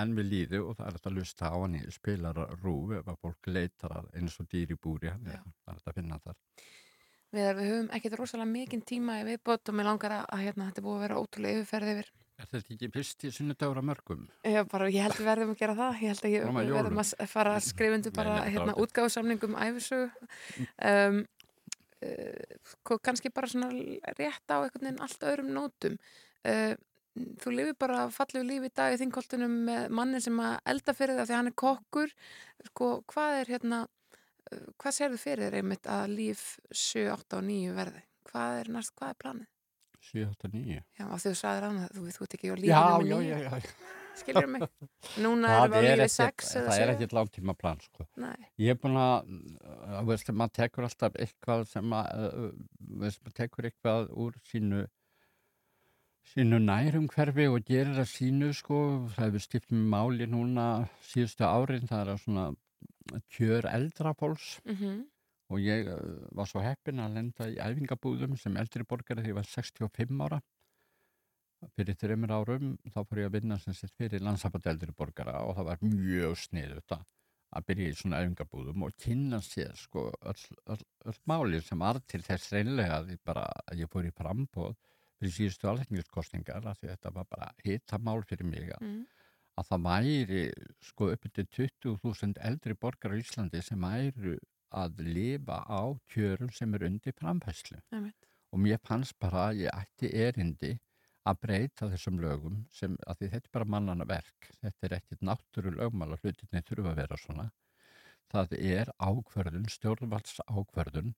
enn við líði og það er hægt að lusta á hann í spilar rúf ef að fólk leitar að eins og dýr í búri hann er hægt að finna þar. Við, við höfum ekkert rosalega mikinn tíma í viðbót og mér langar að, hérna, þetta búið að vera ótrúlega yfirferð yfir. Er þetta ekki fyrst í sunnudagur að mörgum? Ég, bara, ég held við verðum að gera það. Ég held að ég, að við verðum að fara að skrifundu bara nei, hérna, útgáðsamningum æfisögu. Um, uh, kannski bara svona rétt á einhvern veginn allt öðrum nótum. Uh, þú lifir bara fallegu lífi í dag í þingkoltunum með manni sem að elda fyrir það því að hann er kokkur. Sko, hvað er hérna, uh, hvað serðu fyrir þér einmitt að líf 7, 8 og 9 verði? Hvað er næst, hvað er planið? 7, 8, 9. Já, af því þú sagðir hann að þú, þú ert ekki á Já, lífinu já, já, nýju, já. skiljur mig? Núna erum við á er lífi ekkert, 6 eða það er 7. ekkert langtíma plan, sko. Nei, Ég er búin að, þú veist, maður tekur alltaf eitthvað sem að, uh, veist, maður tekur eitthvað úr sínu, sínu nærumhverfi og gerir það sínu, sko. Það hefur skipt með máli núna síðustu árin, það er að svona kjör eldrapóls mhm, og ég uh, var svo heppin að lenda í æfingabúðum sem eldri borgari þegar ég var 65 ára. Fyrir þreymur árum þá fór ég að vinna sem sett fyrir landsabbat eldri borgara og það var mjög sniðut að að byrja í svona æfingabúðum og kynna sér sko öll, öll, öll máli sem var til þess reynlega að ég bara, að ég fór í frambóð fyrir síðustu alþengiskostningar að þetta var bara hita mál fyrir mig að, mhm, að það væri sko upp til 20.000 eldri borgar á Íslandi sem væru að lifa á kjörum sem er undir framfæslu einmitt. og mér fannst bara að ég ætti erindi að breyta þessum lögum sem að því þetta er bara mannana verk þetta er ekkit náttúru lögmál að hlutinni þurfa að vera svona. Það er ákverðun, stjórnvalds ákverðun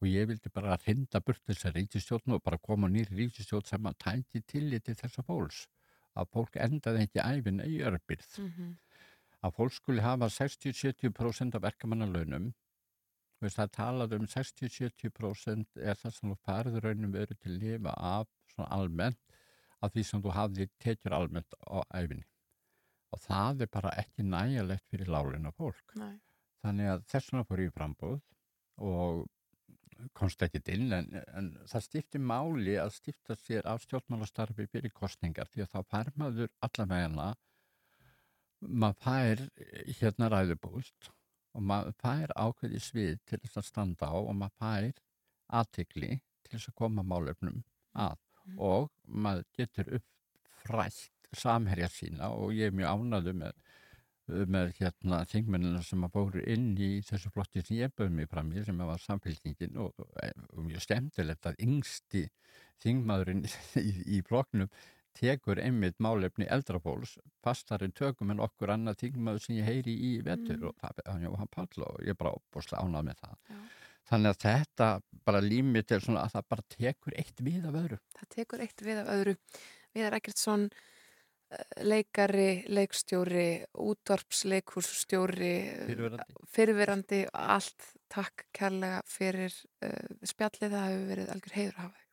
og ég vildi bara hrinda burt þessa ríkistjórn og bara koma nýri ríkistjórn sem að tæki tilliti þessa fólks. Að fólk endaði ekki æfin í örbyrð mhm, að fólk skuli hafa 60-70% af verkamannalaunum veist, það talað um 60-70% er það sem þú farið raunum veru til að lifa af svona almennt af því sem þú hafði tekjur almennt á æfinni. Og það er bara ekki nægjalegt fyrir lálina fólk. Nei, Þannig að þessuna fór ég í frambúð og komst ekkit inn en, en það stifti máli að stifta sér af stjórnmálastarfi fyrir kostningar því að þá fær maður allavegna maður fær hérna ræðubúst og maður fær ákveði svið til þess að standa á og maður fær aðtikli til þess að koma málefnum að Mm. og maður getur uppfrætt samherja sína og ég er mjög ánaðu með með hérna þingmennina sem að bóru inn í þessu flotti sem ég bauð mig fram í sem var samfélkingin og, og mjög stemtilegt að yngsti þingmaðurinn í, í floknum tekur einmitt málefni eldrabóls pastarinn tökum en okkur annað þingmaður sem ég heyri í vetur mm. og það er Jóhann Páll og ég bara opbúrslega ánað með það Já. þannig að þetta bara límið til svona að það bara tekur eitt við af öðru Það tekur eitt við af öðru Viðar Ekkertsson leikari, leikstjóri, útvarpsleikurstjóri, fyrirverandi. fyrirverandi, allt takk kærlega fyrir uh, spjallið, það hefur verið algjör heiður að hafa